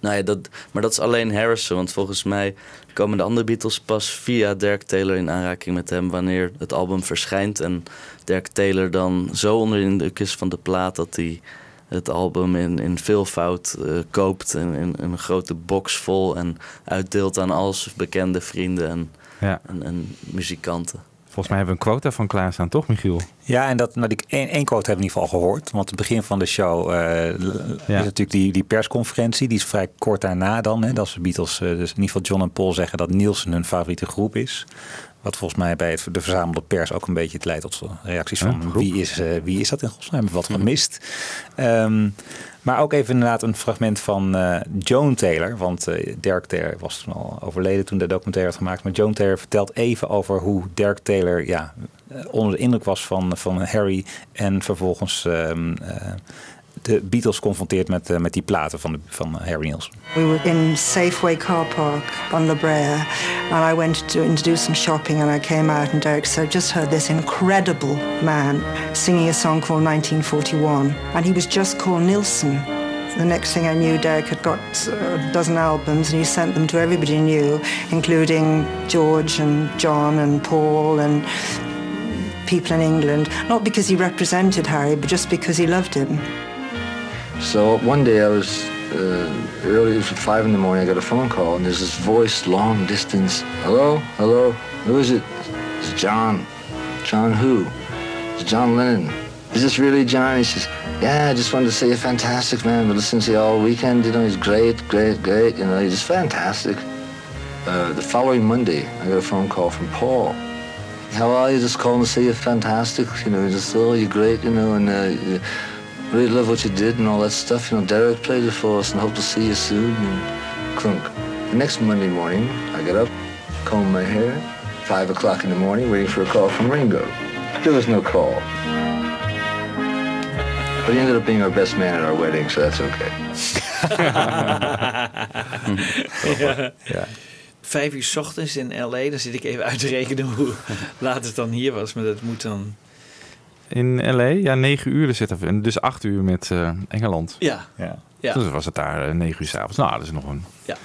nou ja, dat, maar dat is alleen Harrison. Want volgens mij komen de andere Beatles pas via Dirk Taylor in aanraking met hem wanneer het album verschijnt. En Dirk Taylor dan zo onder de indruk is van de plaat dat hij het album in, in veelvoud eh, koopt. En in, in een grote box vol en uitdeelt aan al zijn bekende vrienden en, Ja. en, en muzikanten. Volgens mij hebben we een quota van klaarstaan, toch Michiel? Ja, en dat, nou, die één, één quote hebben we in ieder geval gehoord. Want het begin van de show Ja. is natuurlijk die, die persconferentie. Die is vrij kort daarna dan. Hè, dat de Beatles, eh, dus in ieder geval John en Paul zeggen dat Nielsen hun favoriete groep is. Wat volgens mij bij het, de verzamelde pers ook een beetje het leidt tot reacties van wie, is, eh, wie is dat in godsnaam? Wat gemist? Ehm, maar ook even inderdaad een fragment van eh, Joan Taylor. Want eh Dirk Taylor was toen al overleden toen de documentaire werd gemaakt. Maar Joan Taylor vertelt even over hoe Dirk Taylor ja, onder de indruk was van, van Harry. En vervolgens ehm, eh, de Beatles confronteert met, eh, met die platen van, de, van Harry. We were in Safeway car park on La Brea, and I went to, to do some shopping, and I came out, and Derek said, "Just heard this incredible man singing a song called 1941," and he was just called Nilsson. The next thing I knew, Derek had got uh, a dozen albums, and he sent them to everybody he knew, including George and John and Paul and people in England. Not because he represented Harry, but just because he loved him. So one day I was uh, early, it was five in the morning, I got a phone call, and there's this voice, long distance. Hello? Hello? Who is it? It's John. John who? It's John Lennon. Is this really John? He says, yeah, I just wanted to say you're fantastic, man. Been listening to you all weekend. You know, he's great, great, great. You know, he's just fantastic. Uh, the following Monday, I got a phone call from Paul. How are you? Just calling to say you're fantastic. You know, just, oh, you're great, you know, and uh, really love what you did and all that stuff. You know, Derek played it for us and hope to see you soon. And clunk. The next Monday morning, I get up, comb my hair, five o'clock in the morning, waiting for a call from Ringo. There was no call. But he ended up being our best man at our wedding, so that's okay. ja. Ja. Vijf uur 's ochtends in L.A. Dan zit ik even uit te rekenen hoe laat het dan hier was. Maar dat moet dan... In L.A., ja, negen uur zitten we. Dus acht uur met eh, Engeland. Ja. Ja. Ja. Dus was het daar eh, negen uur s'avonds. Nou, dat is nog een Ja.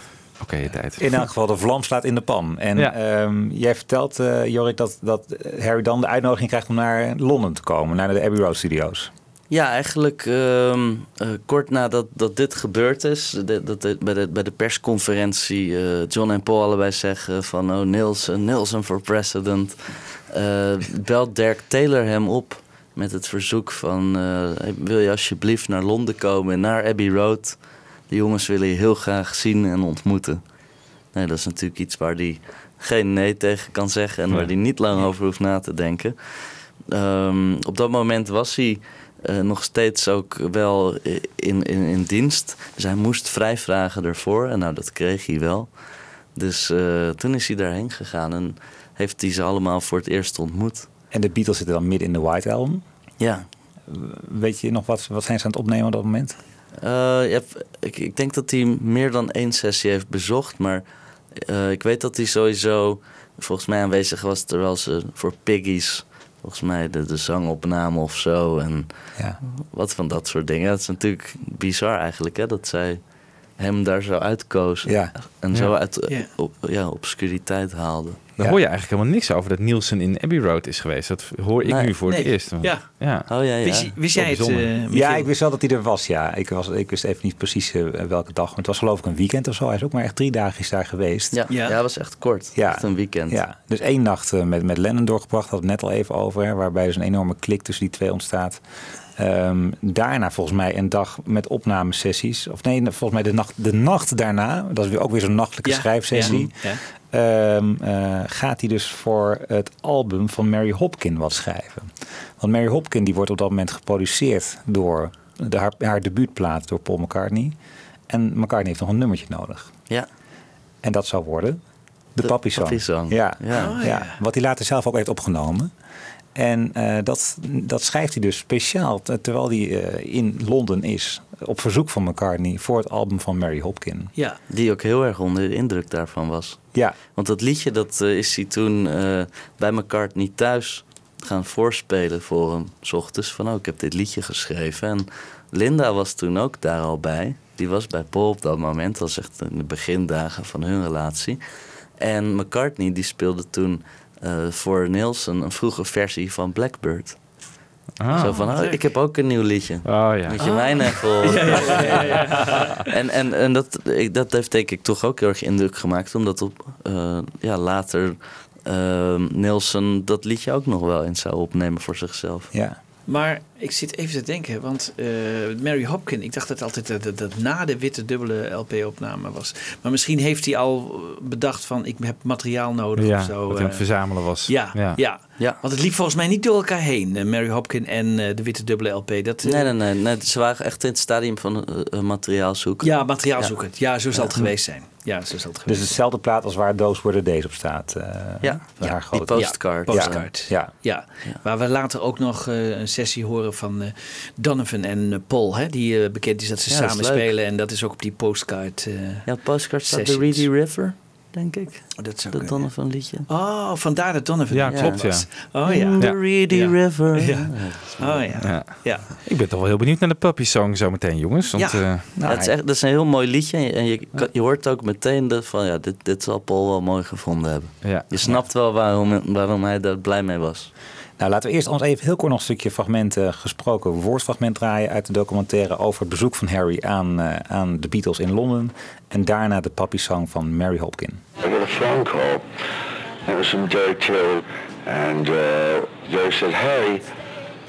oké tijd. In elk geval, de vlam slaat in de pan. En Ja. ehm, jij vertelt, eh, Jorik, dat, dat Harry dan de uitnodiging krijgt om naar Londen te komen, naar de Abbey Road Studios. Ja, eigenlijk ehm, eh, kort nadat dat dit gebeurd is, dat de- bij, de, bij de persconferentie eh, John en Paul allebei zeggen van oh Nielsen, Nielsen for president, eh, belt Dirk Taylor hem op met het verzoek van eh, wil je alsjeblieft naar Londen komen, naar Abbey Road. De jongens willen je heel graag zien en ontmoeten. Nee, dat is natuurlijk iets waar hij geen nee tegen kan zeggen en waar hij niet lang over hoeft na te denken. Ehm, op dat moment was hij eh, nog steeds ook wel in, in, in dienst. Dus hij moest vrijvragen ervoor. En nou, dat kreeg hij wel. Dus eh, toen is hij daarheen gegaan en heeft hij ze allemaal voor het eerst ontmoet. En de Beatles zitten dan midden in de White Album. Ja. Weet je nog wat, wat zijn ze aan het opnemen op dat moment? Eh, hebt- ik, ik denk dat hij meer dan één sessie heeft bezocht. Maar eh, ik weet dat hij sowieso volgens mij aanwezig was terwijl ze voor Piggies... Volgens mij de, de zangopname of zo. En Ja. wat van dat soort dingen. Het is natuurlijk bizar eigenlijk hè, dat zij hem daar zo uitkozen. Ja. En zo Ja. uit Ja. op, ja, obscuriteit haalden. Daar hoor je eigenlijk helemaal niks over dat Nielsen in Abbey Road is geweest. Dat hoor ik Nee. nu voor Nee. het eerst. Ja. ja. Oh ja, ja. Wist, jij het, eh, Ja, ik wist wel dat hij er was. Ja, ik, was, ik wist even niet precies eh, welke dag. Maar het was geloof ik een weekend of zo. Hij is ook maar echt drie dagen is daar geweest. Ja, Ja. ja. dat was echt kort. Ja. Echt een weekend. Ja, dus één nacht eh, met, met Lennon doorgebracht, had het net al even over, hè, waarbij dus een enorme klik tussen die twee ontstaat. Ehm, daarna volgens mij een dag met opnamesessies. Of nee, volgens mij de nacht, de nacht daarna, dat is weer ook weer zo'n nachtelijke Ja, schrijfsessie. ja, ja. ehm, eh, gaat hij dus voor het album van Mary Hopkin wat schrijven. Want Mary Hopkin die wordt op dat moment geproduceerd door de, haar, haar debuutplaat door Paul McCartney. En McCartney heeft nog een nummertje nodig. Ja. En dat zou worden de, De Papi Song. Ja. Ja. Oh, ja. ja. Wat hij later zelf ook heeft opgenomen. En eh, dat, dat schrijft hij dus speciaal ter- terwijl hij eh, in Londen is. Op verzoek van McCartney voor het album van Mary Hopkin. Ja. Die ook heel erg onder de indruk daarvan was. Ja, Want dat liedje dat eh, is hij toen eh, bij McCartney thuis gaan voorspelen voor hem. S ochtends van, oh, ik heb dit liedje geschreven. En Linda was toen ook daar al bij. Die was bij Paul op dat moment. Dat was echt in de begindagen van hun relatie. En McCartney die speelde toen voor Nielsen een vroege versie van Blackbird. Ah. Zo van, oh, ik heb ook een nieuw liedje. Oh ja. Moet je mij even Ja, ja, ja, ja. En, en, en dat, ik, dat heeft denk ik toch ook heel erg indruk gemaakt. Omdat op, eh, ja, later eh, Nielsen dat liedje ook nog wel eens zou opnemen voor zichzelf. ja. Maar ik zit even te denken, want eh, Mary Hopkin, ik dacht dat altijd dat, dat, dat na de witte dubbele LP-opname was. Maar misschien heeft hij al bedacht van ik heb materiaal nodig Ja, of zo. wat hij aan het eh. verzamelen was. Ja, ja. Ja. Ja. want het liep volgens mij niet door elkaar heen. eh, Mary Hopkin en eh, de witte dubbele LP. Dat, eh, Nee, nee, nee, nee. Ze waren echt in het stadium van materiaal zoeken. Ja, materiaal Ja. zoeken. Ja, zo zal het geweest zijn. Ja, zo zal het Dus geweest hetzelfde plaat als waar Were The Days op staat. eh, Ja, van ja, haar die grote. postcard. Ja, postcard. Ja, Ja, waar we later ook nog eh, een sessie horen van eh, Donovan en Paul, hè, die bekend is dat ze Ja, dat is samen spelen. En dat is ook op die postcard. eh, Ja, postcard staat de. Reedy River, denk ik. dat zou Dat kunnen. Donovan liedje. Oh, vandaar dat Donovan. Ja, klopt, ja. Oh ja. The Ja. Reedy Ja. River. Ja. Oh ja. Ja. Ja. Ik ben toch wel heel benieuwd naar de Puppy Song zometeen, jongens. Want, Ja. eh, het is echt, dat is een heel mooi liedje. En je, je, kan- je hoort ook meteen dat van ja, dit, dit zal Paul wel mooi gevonden hebben. ja. Je snapt wel waarom, waarom hij daar blij mee was. Nou, laten we eerst ons even heel kort nog een stukje fragment, uh, gesproken woordfragment draaien uit de documentaire over het bezoek van Harry aan, uh, aan de Beatles in Londen. En daarna de Song van Mary Hopkin. I got a phone call. It was from Derek Till. And uh, Derek said, Harry,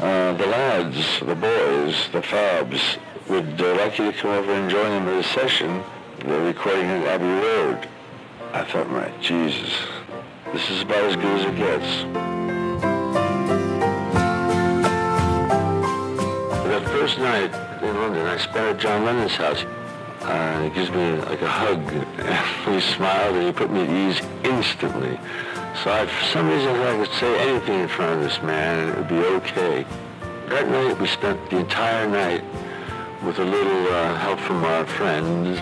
uh, the lads, the boys, the Fabs, would uh, like you to come over and join them in a session. They're recording at Abbey Road. I thought, my Jesus, this is about as good as it gets. First night in London, I spent at John Lennon's house. Uh, he gives me like a hug. And he smiled and he put me at ease instantly. So I, for some reason I could say anything in front of this man and it would be okay. That night we spent the entire night with a little uh, help from our friends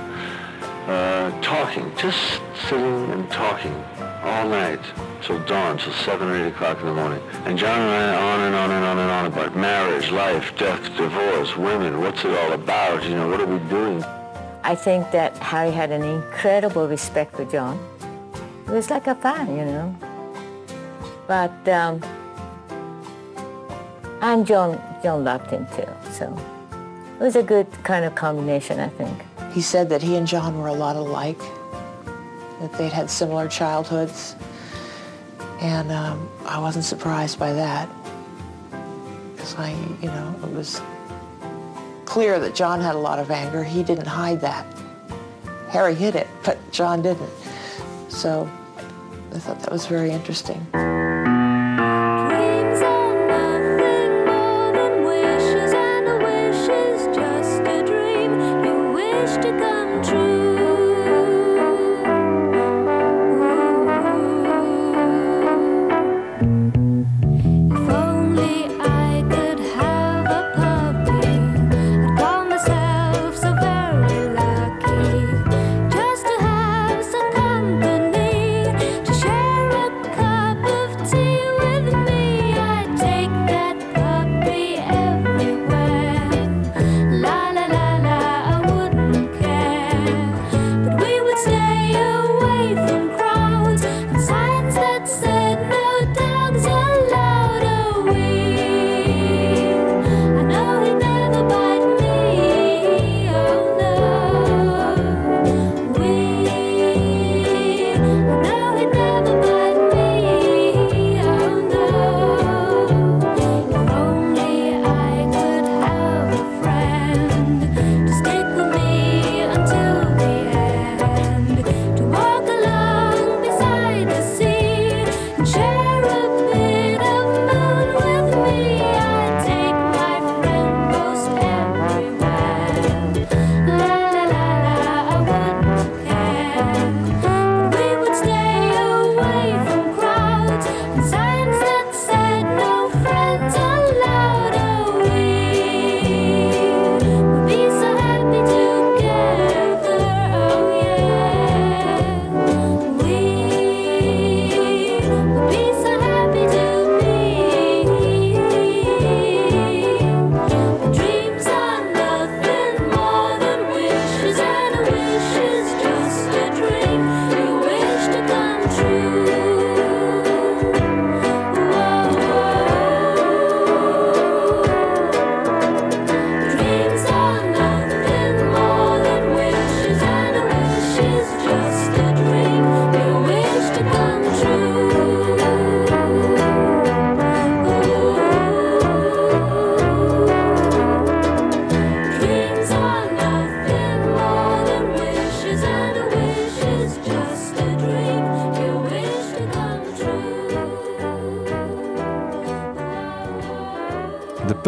uh, talking, just sitting and talking all night till dawn, till 7 or 8 o'clock in the morning. And John and I on and on and on and on about marriage, life, death, divorce, women, what's it all about, you know, what are we doing? I think that Harry had an incredible respect for John. It was like a fan, you know. But, um, and John, John loved him too, so it was a good kind of combination, I think. He said that he and John were a lot alike, that they'd had similar childhoods, and um, I wasn't surprised by that. Because I, you know, it was clear that John had a lot of anger. He didn't hide that. Harry hid it, but John didn't. So I thought that was very interesting.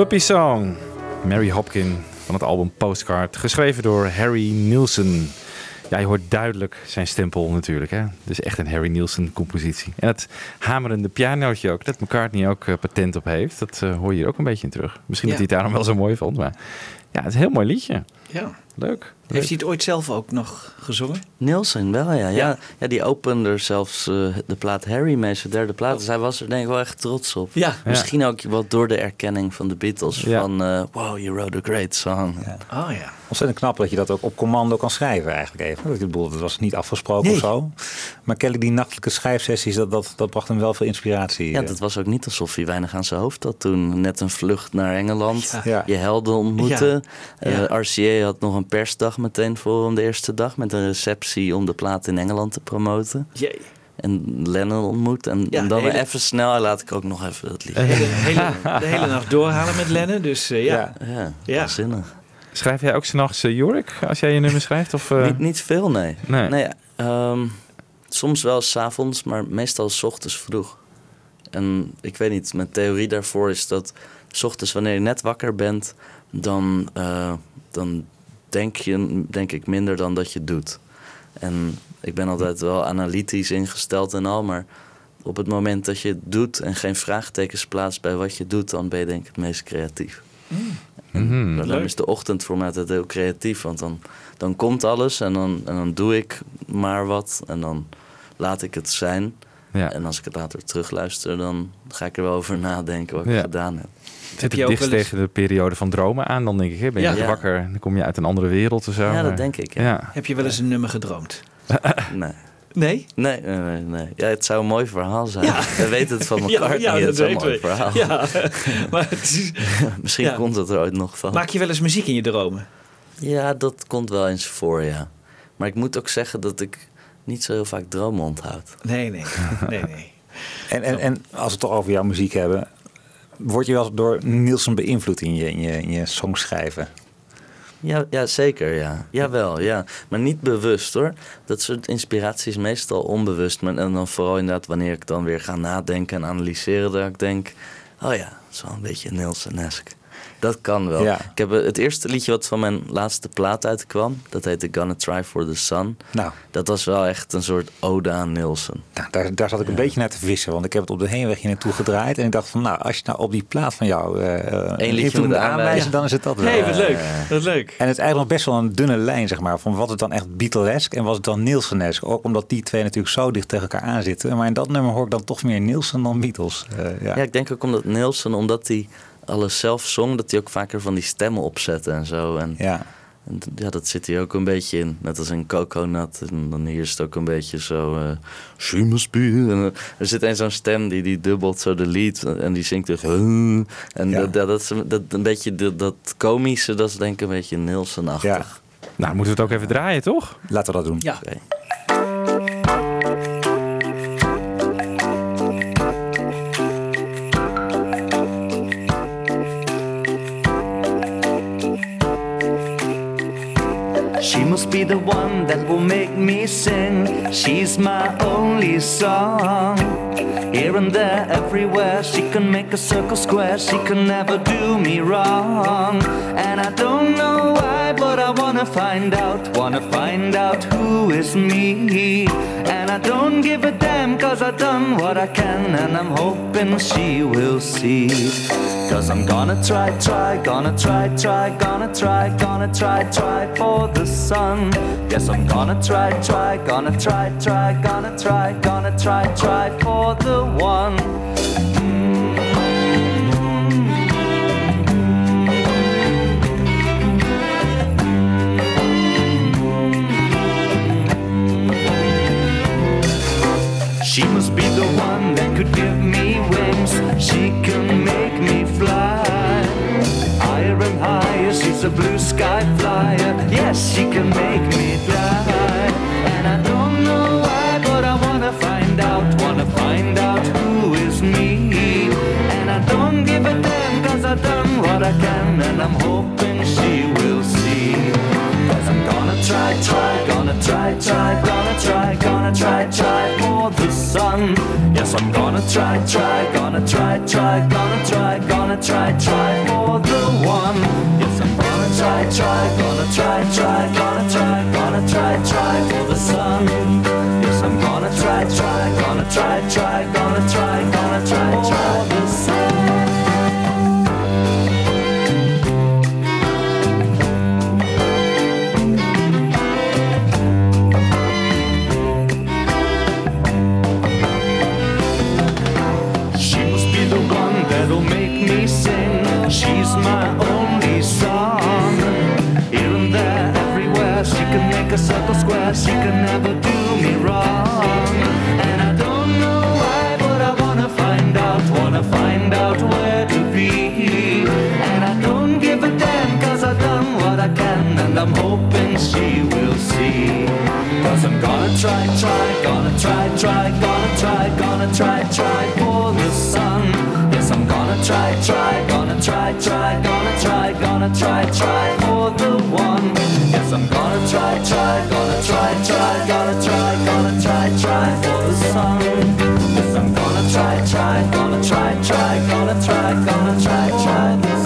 Puppy Song. Mary Hopkin van het album Postcard. Geschreven door Harry Nielsen. Ja, je hoort duidelijk zijn stempel natuurlijk. Hè? Dus echt een Harry Nielsen compositie. En het hamerende pianootje ook. Dat McCartney ook uh, patent op heeft. Dat uh, hoor je hier ook een beetje in terug. Misschien ja. dat hij het daarom wel zo mooi vond. Maar ja, het is een heel mooi liedje. Ja. Leuk. Heeft hij het ooit zelf ook nog gezongen? Nielsen wel, ja. Ja, ja. die opende zelfs eh, de plaat Harry mee, zijn derde plaat. Dus hij was er denk ik wel echt trots op. Ja. Misschien ook wel door de erkenning van de Beatles. Ja. Van, eh, wow, you wrote a great song. Oh ja. Ontzettend knap dat je dat ook op commando kan schrijven eigenlijk even. Ik bedoel, dat was niet afgesproken Nee. of zo. Maar kennelijk die nachtelijke schrijfsessies, dat, dat, dat bracht hem wel veel inspiratie. Ja, dat was ook niet alsof hij weinig aan zijn hoofd had toen. Net een vlucht naar Engeland, Ja. je helden ontmoeten. Ja. Eh, RCA had nog een persdag meteen voor hem de eerste dag... met een receptie om de plaat in Engeland te promoten. Jee. En Lennon ontmoet. En, Ja, en dan hele- even snel laat ik ook nog even dat liedje. De hele, de hele nacht doorhalen met Lennon, dus eh, ja. Ja, Ja. waanzinnig. Schrijf jij ook s'nachts uh, Jorik als jij je nummer schrijft? Of, eh? Niet, niet veel, nee. Nee. ehm, soms wel s'avonds, maar meestal s ochtends vroeg. En ik weet niet, mijn theorie daarvoor is dat s ochtends wanneer je net wakker bent, dan, eh, dan denk je denk ik minder dan dat je doet. En ik ben altijd wel analytisch ingesteld en al, maar op het moment dat je het doet en geen vraagtekens plaatst bij wat je doet, dan ben je denk ik het meest creatief. Mhm. Daarom Leuk. is de ochtend voor mij altijd heel creatief. Want dan, dan komt alles en dan, en dan doe ik maar wat. En dan laat ik het zijn. Ja. En als ik het later terugluister, dan ga ik er wel over nadenken wat ik Ja. gedaan heb. Zit je het dichtst eens- tegen de periode van dromen aan, dan denk ik. Hè? Ben je Ja. Ja. wakker, dan kom je uit een andere wereld of zo. Ja, dat maar- denk ik, ja. Ja. Heb je wel eens een nummer gedroomd? Nee. Nee? Nee, nee, nee, nee. Ja, het zou een mooi verhaal zijn. Ja. We weten het van Ja, elkaar. ja, niet. dat het is een weten mooi we. verhaal. Ja, maar het is- Misschien Ja. komt het er ooit nog van. Maak je wel eens muziek in je dromen? Ja, dat komt wel eens voor, ja. Maar ik moet ook zeggen dat ik niet zo heel vaak dromen onthoud. Nee, nee. nee, nee. En, en, en als we het toch over jouw muziek hebben, word je wel door Nielsen beïnvloed in je, in je, in je songschrijven? Ja, ja, zeker, ja. Jawel, ja. Maar niet bewust, hoor. Dat soort inspiratie is meestal onbewust. Maar, en dan vooral inderdaad wanneer ik dan weer ga nadenken en analyseren... dat ik denk, oh ja, dat is wel een beetje Nielsen-esque. Dat kan wel. Ja. Ik heb eh, het eerste liedje wat van mijn laatste plaat uitkwam... dat heette Gonna Try For The Sun. Nou, Dat was wel echt een soort ode aan Nielsen. nou, daar, daar zat ik een beetje naar te vissen, want ik heb het op de heenweg hier naartoe gedraaid. En ik dacht van, nou, als je nou op die plaat van jou eh liedje een moet moet aanwijzen. dan is het dat wel. Hey, wat leuk. Eh, Wat leuk. En het is eigenlijk nog best wel een dunne lijn, zeg maar, van wat is dan echt Beatlesk en wat is dan Nielsen-esk. Ook omdat die twee natuurlijk zo dicht tegen elkaar aanzitten. Maar in dat nummer hoor ik dan toch meer Nielsen dan Beatles. Eh, ja. Ja, ik denk ook omdat Nielsen, omdat hij alles zelf zong... dat hij ook vaker van die stemmen opzette en zo. En ja. En ja, dat zit hier ook een beetje in. Net als in Coconut. En dan hier is het ook een beetje zo... eh She must be... En, eh, er zit een zo'n stem die, die dubbelt zo de lied. En die zingt dus... "Huh." En Ja. dat, dat, dat, is- dat, een beetje dat, dat komische, dat is denk ik een beetje Nielsen-achtig. Nou, moeten we het ook even draaien, toch? Laten we dat doen. Ja. Be the one that will make me sing. She's my only song. Here and there, everywhere, she can make a circle square. She can never do me wrong. And I don't know why, but I wanna find out. Wanna find out who is me. And I don't give a damn, cause I've done what I can. And I'm hoping she will see. Cause I'm gonna try, try, gonna try, try, gonna try, gonna try, try for the sun. Yes, I'm gonna try, try, gonna try, try, gonna try, gonna try, try for the one. She must be the one that could give me wings. She a blue sky flyer. Yes, she can make me fly. And I don't know why, but I wanna find out. Wanna find out who is me. And I don't give a damn, cause I've done what I can. And I'm hoping she will see. Cause I'm gonna try, try, gonna try, try, gonna try, gonna try, try for the sun. Yes, I'm gonna try, try, gonna try, try, gonna try, gonna try, try for the one. Yes, I'm gonna try, try, gonna try, try, gonna try, gonna try, try for the sun. Yes, I'm gonna try, try, gonna try, try, gonna try, gonna try, try for the sun. A circle square. She can never do me wrong. And I don't know why, but I wanna find out, wanna find out where to be. And I don't give a damn, cause I've done what I can, and I'm hoping she will see. Cause I'm gonna try, try, gonna try, try, gonna try, gonna try, try for the sun. Try, try, gonna try, try, gonna try, gonna try, try for the one. Yes, I'm gonna try, try, gonna try, try, gonna try, gonna try, try for the sun. Yes, I'm gonna try, try, gonna try, try, gonna try, gonna try, try the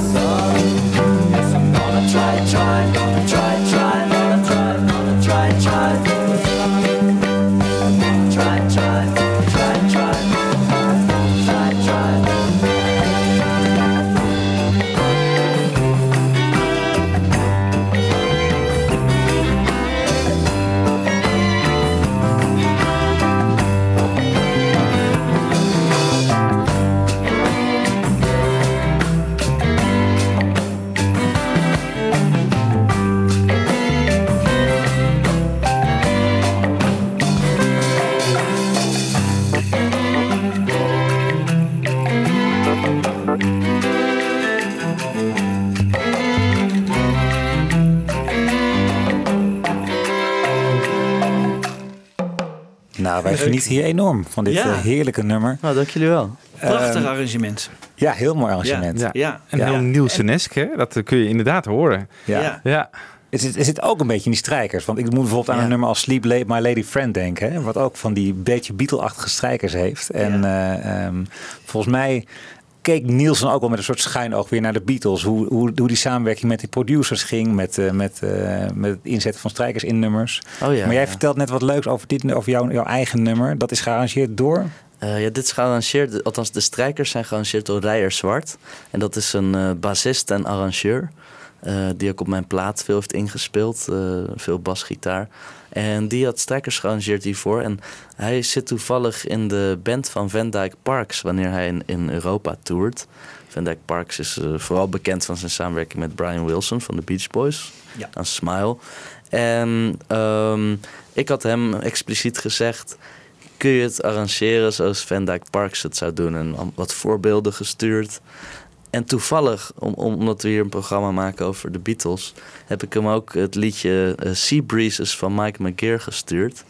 Wij Leuk. genieten hier enorm van dit Ja. eh, heerlijke nummer. Nou, dank jullie wel. Prachtig Ehm, arrangement. Ja, heel mooi arrangement. Ja, ja. En Ja. heel Nielsenesk, hè? Dat kun je inderdaad horen. Ja. Ja. Ja. Het zit, het zit ook een beetje in die strijkers. Want ik moet bijvoorbeeld aan Ja. een nummer als Sleep Late My Lady Friend denken. Hè, wat ook van die beetje Beatle-achtige strijkers heeft. En eh, ehm, volgens mij keek Nielsen ook wel met een soort schuin oog weer naar de Beatles. Hoe, hoe, hoe die samenwerking met die producers ging. Met, eh, met, eh, met het inzetten van strijkers in nummers. Oh ja, maar jij ja. vertelt net wat leuks over, dit, over jouw, jouw eigen nummer. Dat is gearrangeerd door... Eh, ja, dit is gearrangeerd, althans de strijkers zijn gearrangeerd door Rijer Zwart. En dat is een bassist en arrangeur. die ook op mijn plaat veel heeft ingespeeld. veel basgitaar. En die had strijkers gearrangeerd hiervoor. En hij zit toevallig in de band van Van Dyke Parks wanneer hij in, in Europa toert. Van Dyke Parks is eh, vooral bekend van zijn samenwerking met Brian Wilson van de Beach Boys. Ja. Aan Smile. En ehm, ik had hem expliciet gezegd kun je het arrangeren zoals Van Dyke Parks het zou doen. En wat voorbeelden gestuurd. En toevallig, om, om- omdat we hier een programma maken over de Beatles, heb ik hem ook het liedje eh, Sea Breezes van Mike McGear gestuurd.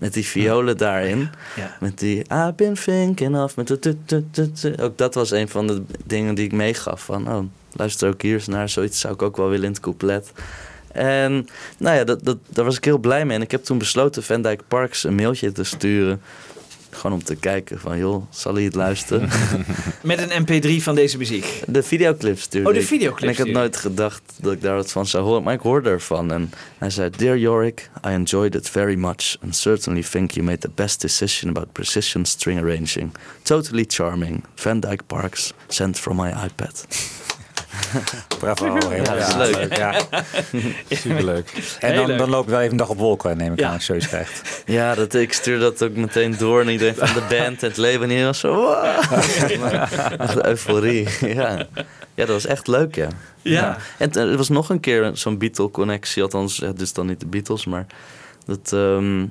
Met die violen daarin. Ja. Met die I've been thinking of. Met de tut, tut, tut, tut. Ook dat was een van de dingen die ik meegaf. Van, oh, luister ook hier eens naar. Zoiets zou ik ook wel willen in het couplet. En nou ja, dat, dat, daar was ik heel blij mee. En ik heb toen besloten Van Dyke Parks een mailtje te sturen. Gewoon om te kijken van, joh, zal hij het luisteren? Met een mp3 van deze muziek. De videoclip stuurde Oh, de videoclip En ik had nooit gedacht dat ik daar wat van zou horen. Maar ik hoorde ervan. En hij zei, Dear Yorick, I enjoyed it very much. And certainly think you made the best decision about precision string arranging. Totally charming. Van Dyke Parks, sent from my iPad. Bravo. Ja, dat is ja, leuk. Ja. Superleuk. En dan, dan loop je wel even een dag op wolken, neem ik Ja. aan, als je zoiets krijgt. Ja, dat, ik stuur dat ook meteen door en iedereen van de band. En het leven hier was zo... wow. Euforie, ja. Ja, dat was echt leuk, ja. Ja. En t- er was nog een keer zo'n Beatle-connectie. Althans, het is dan niet de Beatles, maar... Dat, ehm,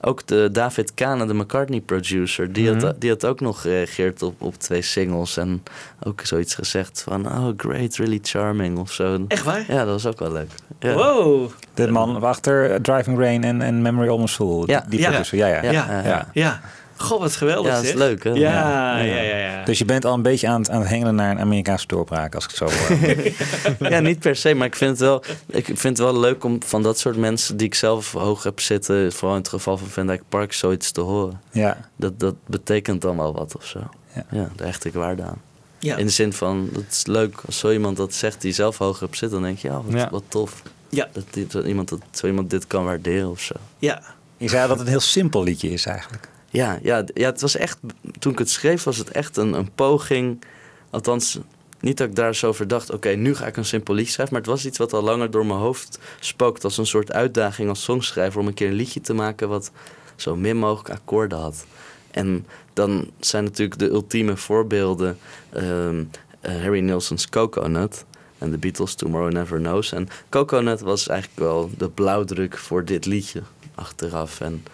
ook de David Kahn, de McCartney-producer... Die, Mhm. had, die had ook nog gereageerd op, op twee singles. En ook zoiets gezegd van... Oh, great, really charming, of zo. Echt waar? Ja, dat was ook wel leuk. Ja. Wow. De man achter eh, Driving Rain en, en Memory Almost Full. Ja. Die Ja. producer, ja, ja. Ja. Ja. Ja. Goh, wat geweldig Ja, dat is zeg. leuk, hè? Ja, Ja. ja, ja. ja, Dus je bent al een beetje aan het, aan het hengelen naar een Amerikaanse doorbraak, als ik het zo hoor. ja, niet per se, maar ik vind, het wel, ik vind het wel leuk om van dat soort mensen die ik zelf hoog heb zitten, vooral in het geval van Van Dijk Park, zoiets te horen. ja. Dat, dat betekent dan wel wat of zo. Ja. Ja, daar hecht ik waarde aan. Ja. In de zin van, het is leuk als zo iemand dat zegt die zelf hoog hebt zitten, dan denk je, ja, wat, Ja. wat tof. Ja. Dat, die- dat iemand, dat zo iemand dit kan waarderen of zo. Ja. Je zei dat het een heel simpel liedje is eigenlijk. Ja, ja, ja, het was echt. Toen ik het schreef, was het echt een, een poging. Althans, niet dat ik daar zo over dacht. Oké, nu ga ik een simpel liedje schrijven. Maar het was iets wat al langer door mijn hoofd spookt. Als een soort uitdaging als songschrijver. om een keer een liedje te maken. wat zo min mogelijk akkoorden had. En dan zijn natuurlijk de ultieme voorbeelden. ehm, eh, Harry Nilsson's Coconut. En de Beatles, Tomorrow Never Knows. En Coconut was eigenlijk wel de blauwdruk voor dit liedje achteraf. En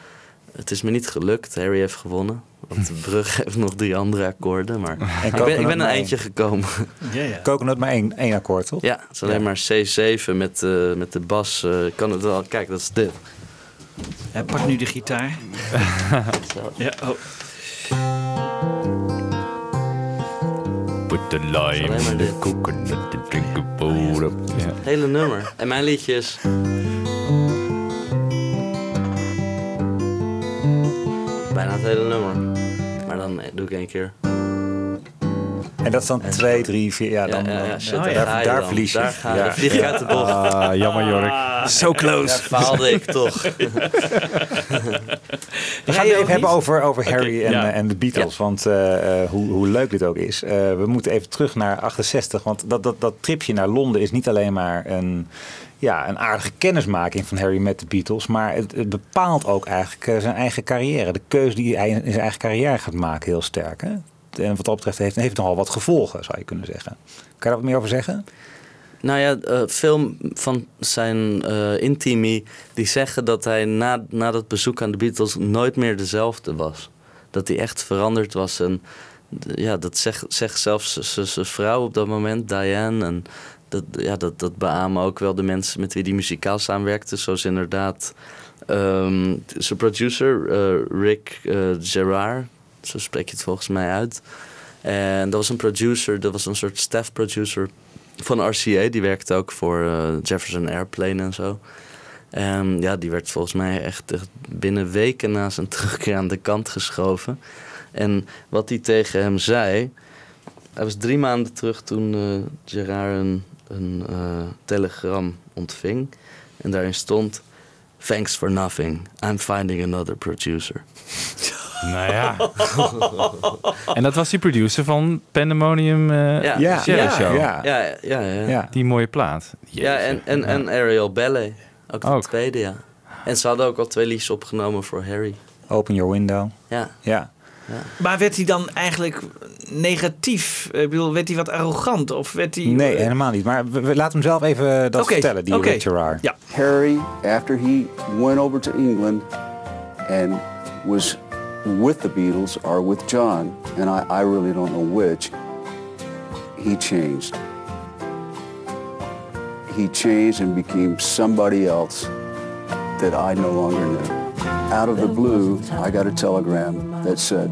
het is me niet gelukt. Harry heeft gewonnen. Want de brug heeft nog drie andere akkoorden. Maar ik ben, ik ben een eindje gekomen. Ja, ja. Coconut maar één, één akkoord, toch? Ja, het is alleen Ja. maar C7 met, eh, met de bas. eh, kan het wel. Kijk, dat is dit. Hij pakt nu de gitaar. ja, oh. Put the lime in the coconut and drink a bowl of... Ja. Hele nummer. En mijn liedje is. Bijna het hele nummer. Maar dan eh, doe ik één keer. En dat is dan twee, drie, vier. Ja, dan, ja, ja, daar, daar dan. verlies je. Daar ga je. Dan vlieg ik uit de bocht. Ah, jammer Jork. So close. Ja, faalde ik toch. We gaan het even hebben over, over Harry en, ja. eh, en de Beatles. Want eh, eh, hoe, hoe leuk dit ook is. Eh, we moeten even terug naar 68. Want dat, dat, dat tripje naar Londen is niet alleen maar een, ja, een aardige kennismaking van Harry met de Beatles. Maar het, bepaalt ook eigenlijk eh, zijn eigen carrière. De keuze die hij in zijn eigen carrière gaat maken heel sterk. Hè? En wat dat betreft heeft, heeft nogal wat gevolgen, zou je kunnen zeggen. Kan je daar wat meer over zeggen? Nou ja, eh, veel van zijn eh intimi die zeggen dat hij na, na dat bezoek aan de Beatles nooit meer dezelfde was. Dat hij echt veranderd was. En ja, dat zegt, zegt zelfs zijn vrouw op dat moment, Diane. En dat, ja, dat, dat beamen ook wel de mensen met wie hij muzikaal samenwerkte. Zoals inderdaad ehm, zijn producer, eh, Rick eh, Gerard. Zo spreek je het volgens mij uit. En dat was een producer, dat was een soort staff producer van RCA. Die werkte ook voor eh, Jefferson Airplane en zo. En ja, die werd volgens mij echt, binnen weken na zijn terugkeer aan de kant geschoven. En wat hij tegen hem zei. Hij was drie maanden terug toen Gerard een eh, telegram ontving. En daarin stond: Thanks for nothing. I'm finding another producer. Nou ja. en dat was die producer van Pandemonium eh Ja. Ja, Shadow ja, Show. ja. Ja, ja, ja. Die mooie plaat. Ja, en, en, en Ariel Ballet. Ook de Ook. tweede, ja. En ze hadden ook al twee liedjes opgenomen voor Harry. Open your window. Ja. Ja. Maar werd hij dan eigenlijk negatief? Ik bedoel, werd hij wat arrogant? Of werd hij... Nee, helemaal niet. Maar we, we- laten hem zelf even dat vertellen, die. Rick Gerard. Ja. Harry, after he went over to England and was with the Beatles or with John, and I, I really don't know which, he changed. He changed and became somebody else that I no longer knew. Out of the blue, I got a telegram that said,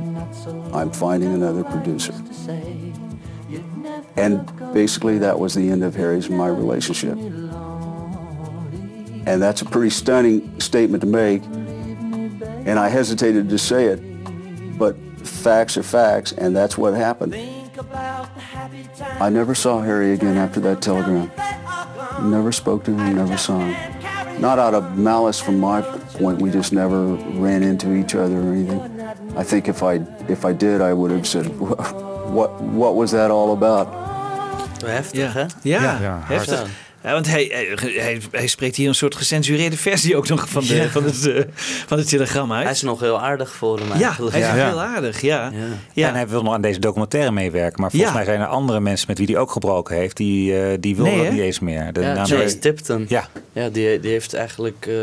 I'm finding another producer. And basically that was the end of Harry's and my relationship. And that's a pretty stunning statement to make. And I hesitated to say it, but facts are facts, and that's what happened. I never saw Harry again after that telegram. Never spoke to him, never saw him. Not out of malice from my point, we just never ran into each other or anything. I think if I if I did, I would have said, what what was that all about? Heftig, hè? Ja, Ja, heftig. Ja, want hij, hij, spreekt hier een soort gecensureerde versie ook nog van, de, Ja. van, het, eh, van het telegram uit. Hij is nog heel aardig voor hem ja, hij is Ja. heel aardig, ja. Ja. En hij wil nog aan deze documentaire meewerken. Maar volgens Ja. mij zijn er andere mensen met wie hij ook gebroken heeft. Die, eh, die willen Nee, dat niet eens meer. De Ja, Tipton. Ja. Ja, die, die heeft eigenlijk eh,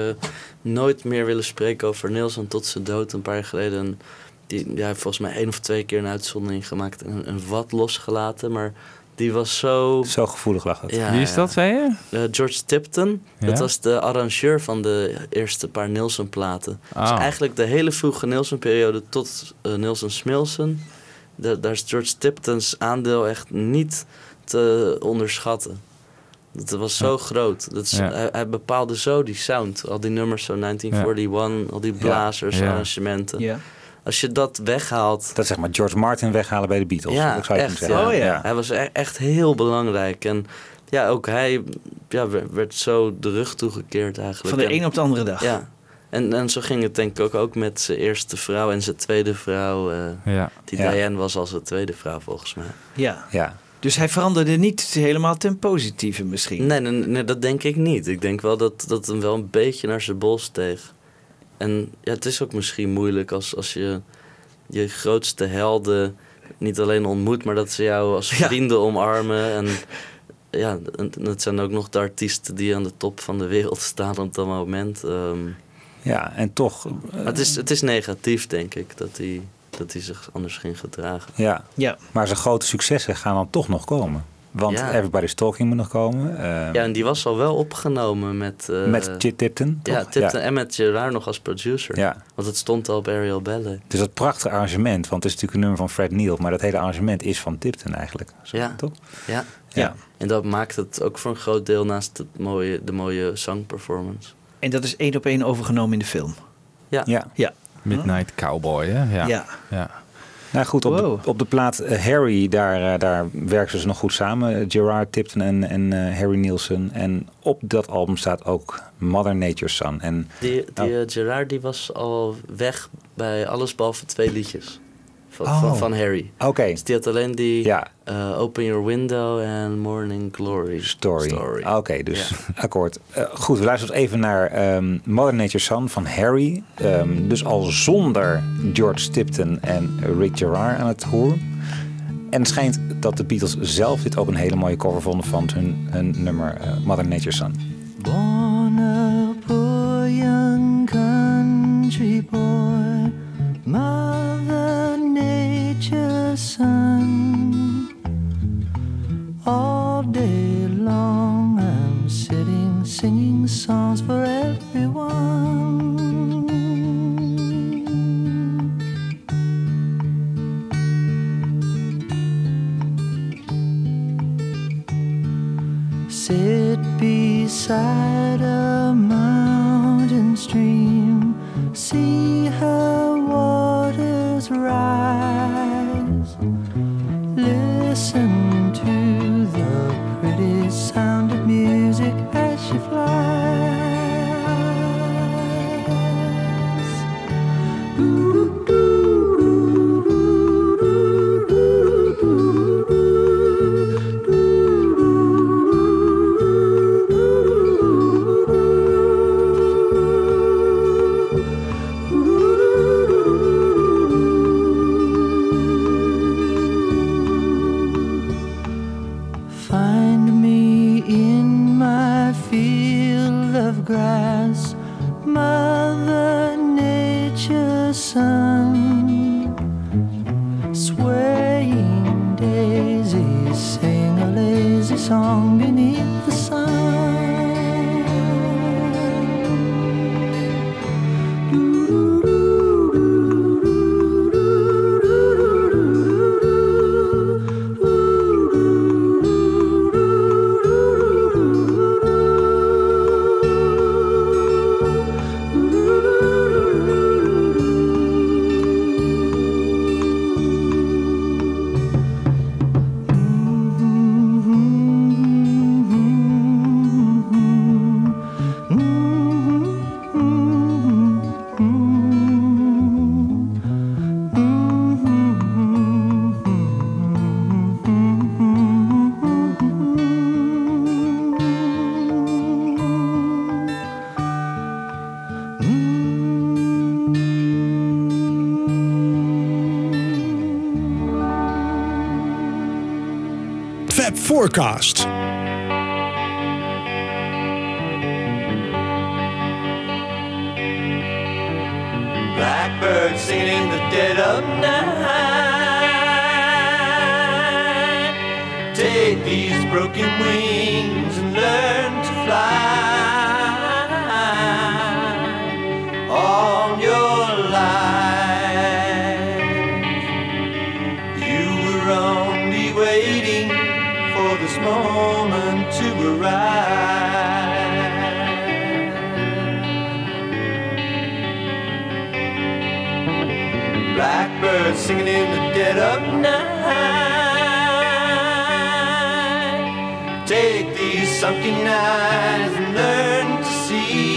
nooit meer willen spreken over Nielsen tot zijn dood een paar jaar geleden. En die ja, hij heeft volgens mij één of twee keer een uitzondering gemaakt en een, een wat losgelaten. Maar die was zo... Zo gevoelig lag het. Ja, Wie is dat, zei je? Eh, George Tipton, Ja? dat was de arrangeur van de eerste paar Nielsen-platen. Dus Ah. eigenlijk de hele vroege Nielsen-periode tot uh, Nielsen Smilsen. da- daar is George Tiptons aandeel echt niet te onderschatten. Dat was zo groot. Dat is, Ja. hij, hij bepaalde zo die sound. Al die nummers, zo 1941, al die blazers, Ja. arrangementen. Ja. Als je dat weghaalt... Dat zeg maar George Martin weghalen bij de Beatles. Ja, dat zou je echt. kunnen zeggen. ja. Hij was e- echt heel belangrijk. En ja, ook hij ja, werd, zo de rug toegekeerd eigenlijk. Van de En- een op de andere dag. Ja. En, en zo ging het denk ik ook, ook met zijn eerste vrouw en zijn tweede vrouw. eh, Ja. Die Ja. Diane was al zijn tweede vrouw volgens mij. Ja. Ja. Dus hij veranderde niet helemaal ten positieve misschien. Nee, nee, nee, dat denk ik niet. Ik denk wel dat dat hem wel een beetje naar zijn bol steeg. En ja, het is ook misschien moeilijk als, als je je grootste helden niet alleen ontmoet, maar dat ze jou als vrienden omarmen. En ja, en het zijn ook nog de artiesten die aan de top van de wereld staan op dat moment. Ehm, Ja, en toch... eh, het, is, het is negatief, denk ik, dat hij, dat hij zich anders ging gedragen. Ja. ja, maar zijn grote successen gaan dan toch nog komen. Want Ja. Everybody's Talking moet nog komen. eh, Ja, en die was al wel opgenomen met... eh, Met Chit Tipton, Ja? Tipton Ja. en met Gerard nog als producer. Ja. Want het stond al op Ariel Ballet. Dus dat prachtige arrangement, want het is natuurlijk een nummer van Fred Neil, maar dat hele arrangement is van Tipton eigenlijk. Zo, Ja. Toch? Ja. Ja. En dat maakt het ook voor een groot deel naast het mooie, de mooie zangperformance. En dat is één op één overgenomen in de film. Ja. Ja. ja. Midnight Cowboy, hè? Ja. Ja. Nou goed, op, de, op de plaat eh, Harry, daar, eh, daar werken ze nog goed samen. Eh, Gerard Tipton en, en Harry Nielsen. En op dat album staat ook Mother Nature's Son. En, Die, die eh, Gerard die was al weg bij alles behalve twee liedjes. Van, Oh. van, van Harry. Oké. Die had alleen die eh, Open Your Window en Morning Glory Story. Ah, Oké, dus akkoord. Eh, goed, we luisteren even naar ehm, Mother Nature's Son van Harry. Ehm, dus al zonder George Tipton en Rick Gerard aan het hoor. En het schijnt dat de Beatles zelf dit ook een hele mooie cover vonden van hun, hun nummer eh, Mother Nature's Son. All day long I'm sitting singing songs for everyone. Sit beside a mountain stream, see her waters rise. Forecast. Blackbird singing in the dead of night. Take these broken wings singing in the dead of night. Take these sunken eyes and learn to see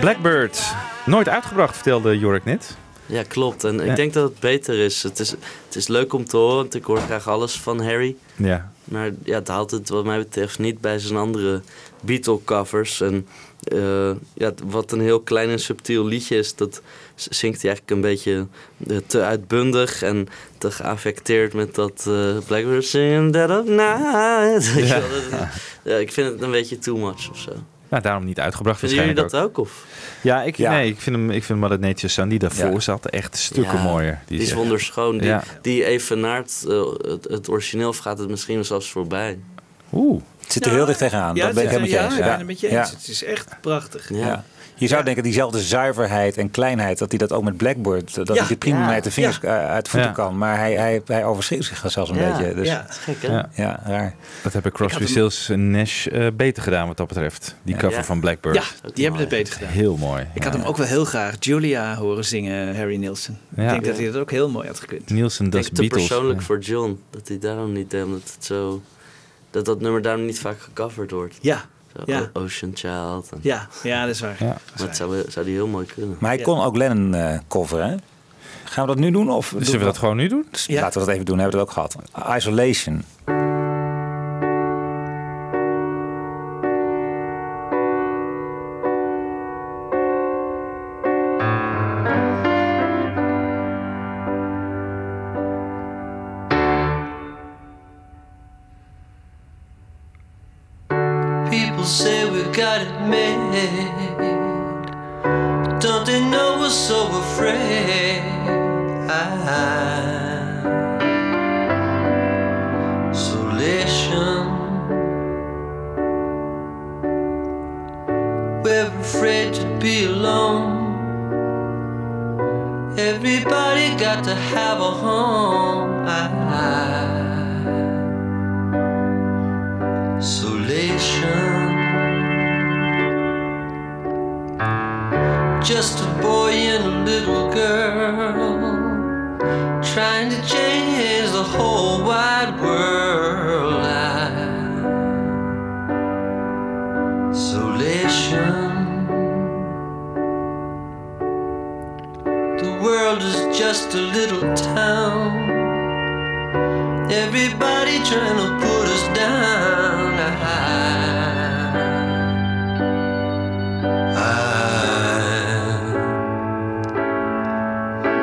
Blackbird. Nooit uitgebracht, vertelde Jorik net. Ja, klopt. En Ja. ik denk dat het beter is. Het, is. het is leuk om te horen, want ik hoor graag alles van Harry. Ja. Maar ja, het haalt het wat mij betreft niet bij zijn andere Beatle-covers. En eh, ja, wat een heel klein en subtiel liedje is, dat zingt hij eigenlijk een beetje eh, te uitbundig en te geaffecteerd met dat eh Blackbird singing dead of night. Ja. ja, ik vind het een beetje too much of zo. Nou, daarom niet uitgebracht Vinden jullie dat ook? Of? Ja, ik, Ja. Nee, ik vind hem, ik vind Sun die daarvoor Ja. zat echt stukken Ja, mooier. Die, is echt- wonderschoon. Die, Ja. die evenaart uh, het, het origineel of gaat het misschien wel zelfs voorbij. Oeh. Het zit er heel dicht tegenaan. Ja, dat ben ik helemaal met je ja, eens. ik ben het met je eens. Het is echt prachtig. Ja. Je zou denken, diezelfde zuiverheid en kleinheid, dat hij dat ook met Blackboard, dat Ja. hij die prima Ja. met de vingers Ja. eh, uit de voeten Ja. kan. Maar hij, hij, hij overschreeuwt zich zelfs een Ja. beetje. Dus, Ja, gek hè? Ja. Ja, raar. Dat hebben Crosby, Stills en Nash eh, beter gedaan wat dat betreft. Die Ja. cover Ja. van Blackbird. Ja, die hebben het beter gedaan. Heel mooi. Ik had hem ook wel heel graag Julia horen zingen, Harry Nilsson. Ja. Ik denk dat hij dat ook heel mooi had gekund. Nielsen, dat is te Beatles. persoonlijk Ja. voor John. Dat hij daarom niet deed, omdat het zo... Dat dat nummer daarom niet vaak gecoverd wordt. Ja. Zo, Ja. Ocean Child. En- Ja, ja, dat is waar. Ja. Maar het zou, zou die heel mooi kunnen. Maar hij kon ook Lennon eh coveren. hè? Gaan we dat nu doen? Of Zullen we dat gewoon nu doen? Ja. Laten we dat even doen, hebben we het ook gehad. Isolation.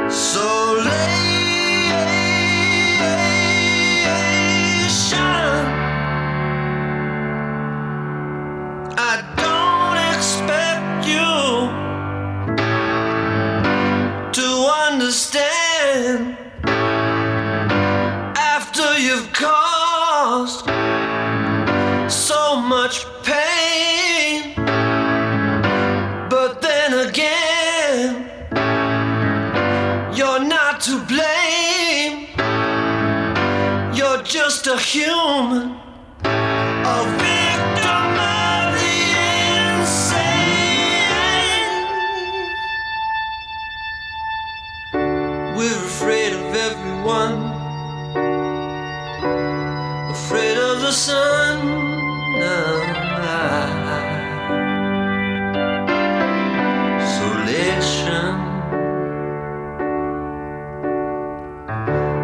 Isolation. A human, a victim of the insane. We're afraid of everyone, afraid of the sun. Isolation.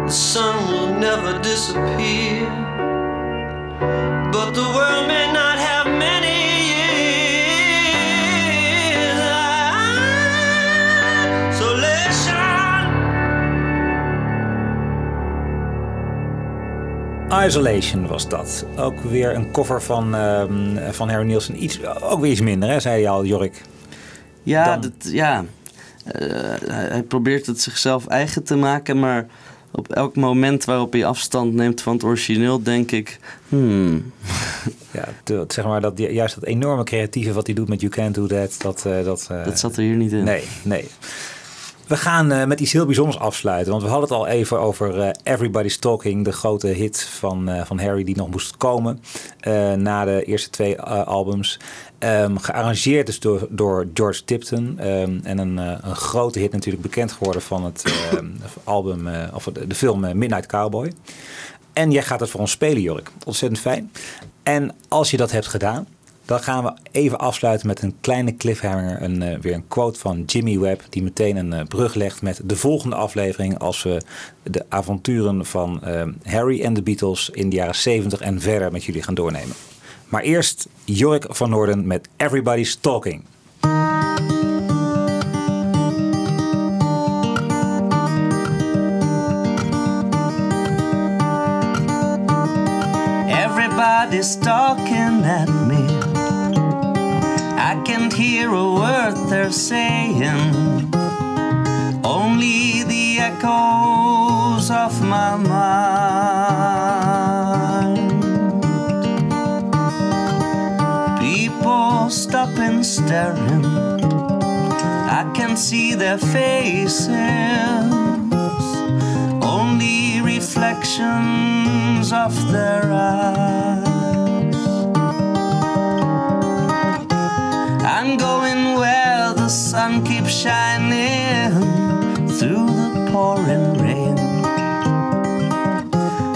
The sun will never disappear, Isolation was dat. Ook weer een cover van, ehm, van Harry Nielsen. Iets, ook weer iets minder, hè, zei je al, Jorik. Ja, Dan- dat, ja. Eh, hij, hij probeert het zichzelf eigen te maken, maar op elk moment waarop hij afstand neemt van het origineel, denk ik, hmm, Ja, zeg maar dat, juist dat enorme creatieve wat hij doet met You Can't Do That. Dat, eh, dat, eh, dat zat er hier niet in. Nee, nee. We gaan uh, met iets heel bijzonders afsluiten. Want we hadden het al even over uh, Everybody's Talking. De grote hit van, uh, van Harry die nog moest komen. na de eerste twee albums. Um, gearrangeerd dus door, door George Tipton. Um, en een, een, grote hit natuurlijk bekend geworden van het album, of de, film Midnight Cowboy. En jij gaat het voor ons spelen, Jork. Ontzettend fijn. En als je dat hebt gedaan, dan gaan we even afsluiten met een kleine cliffhanger. Een, uh, weer een quote van Jimmy Webb, die meteen een uh, brug legt met de volgende aflevering. Als we de avonturen van uh, Harry en de Beatles in de jaren 70 en verder met jullie gaan doornemen. Maar eerst Jorik van Noorden met Everybody's Talking. Everybody's talking at. Can't hear a word they're saying, only the echoes of my mind. People stop and staring, I can see their faces, only reflections of their eyes. I'm going where the sun keeps shining through the pouring rain.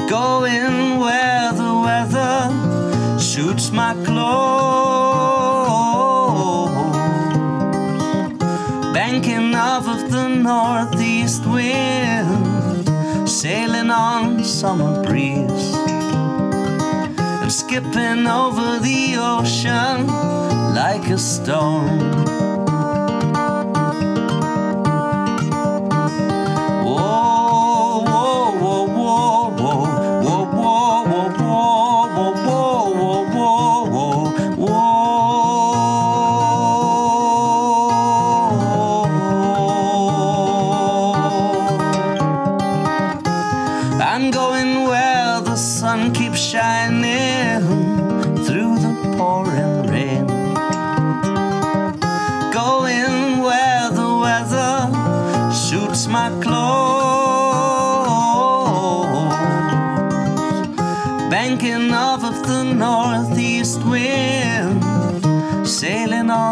Going where the weather suits my clothes. Banking off of the northeast wind, sailing on summer breeze. Skipping over the ocean like a stone.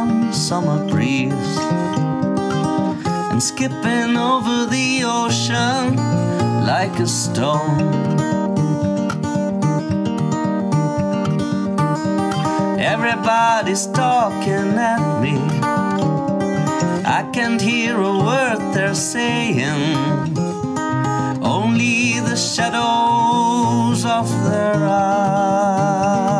On summer breeze, and skipping over the ocean like a stone. Everybody's talking at me. I can't hear a word they're saying, only the shadows of their eyes.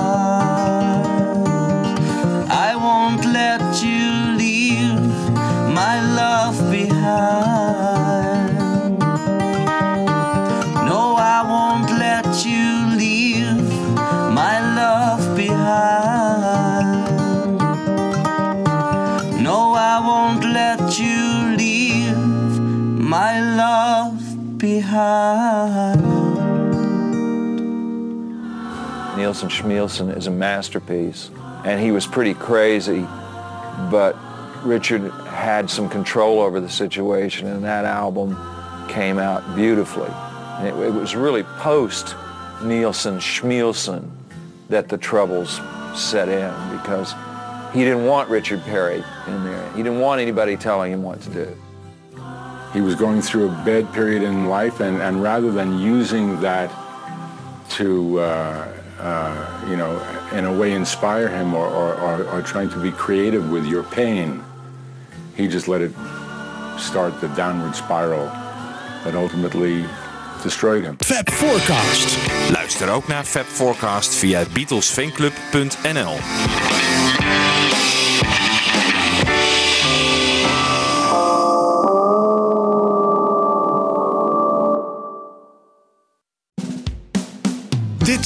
Nielsen Schmielsen is a masterpiece, and he was pretty crazy, but Richard had some control over the situation, and that album came out beautifully. It, it was really post Nielsen Schmielsen that the troubles set in because he didn't want Richard Perry in there. He didn't want anybody telling him what to do. He was going through a bad period in life, and, and rather than using that to, uh, uh, you know, in a way inspire him or, or, or, or trying to be creative with your pain, he just let it start the downward spiral that ultimately destroyed him. Fab Forecast. Luister ook naar Fab Forecast via beatlesfanclub.nl.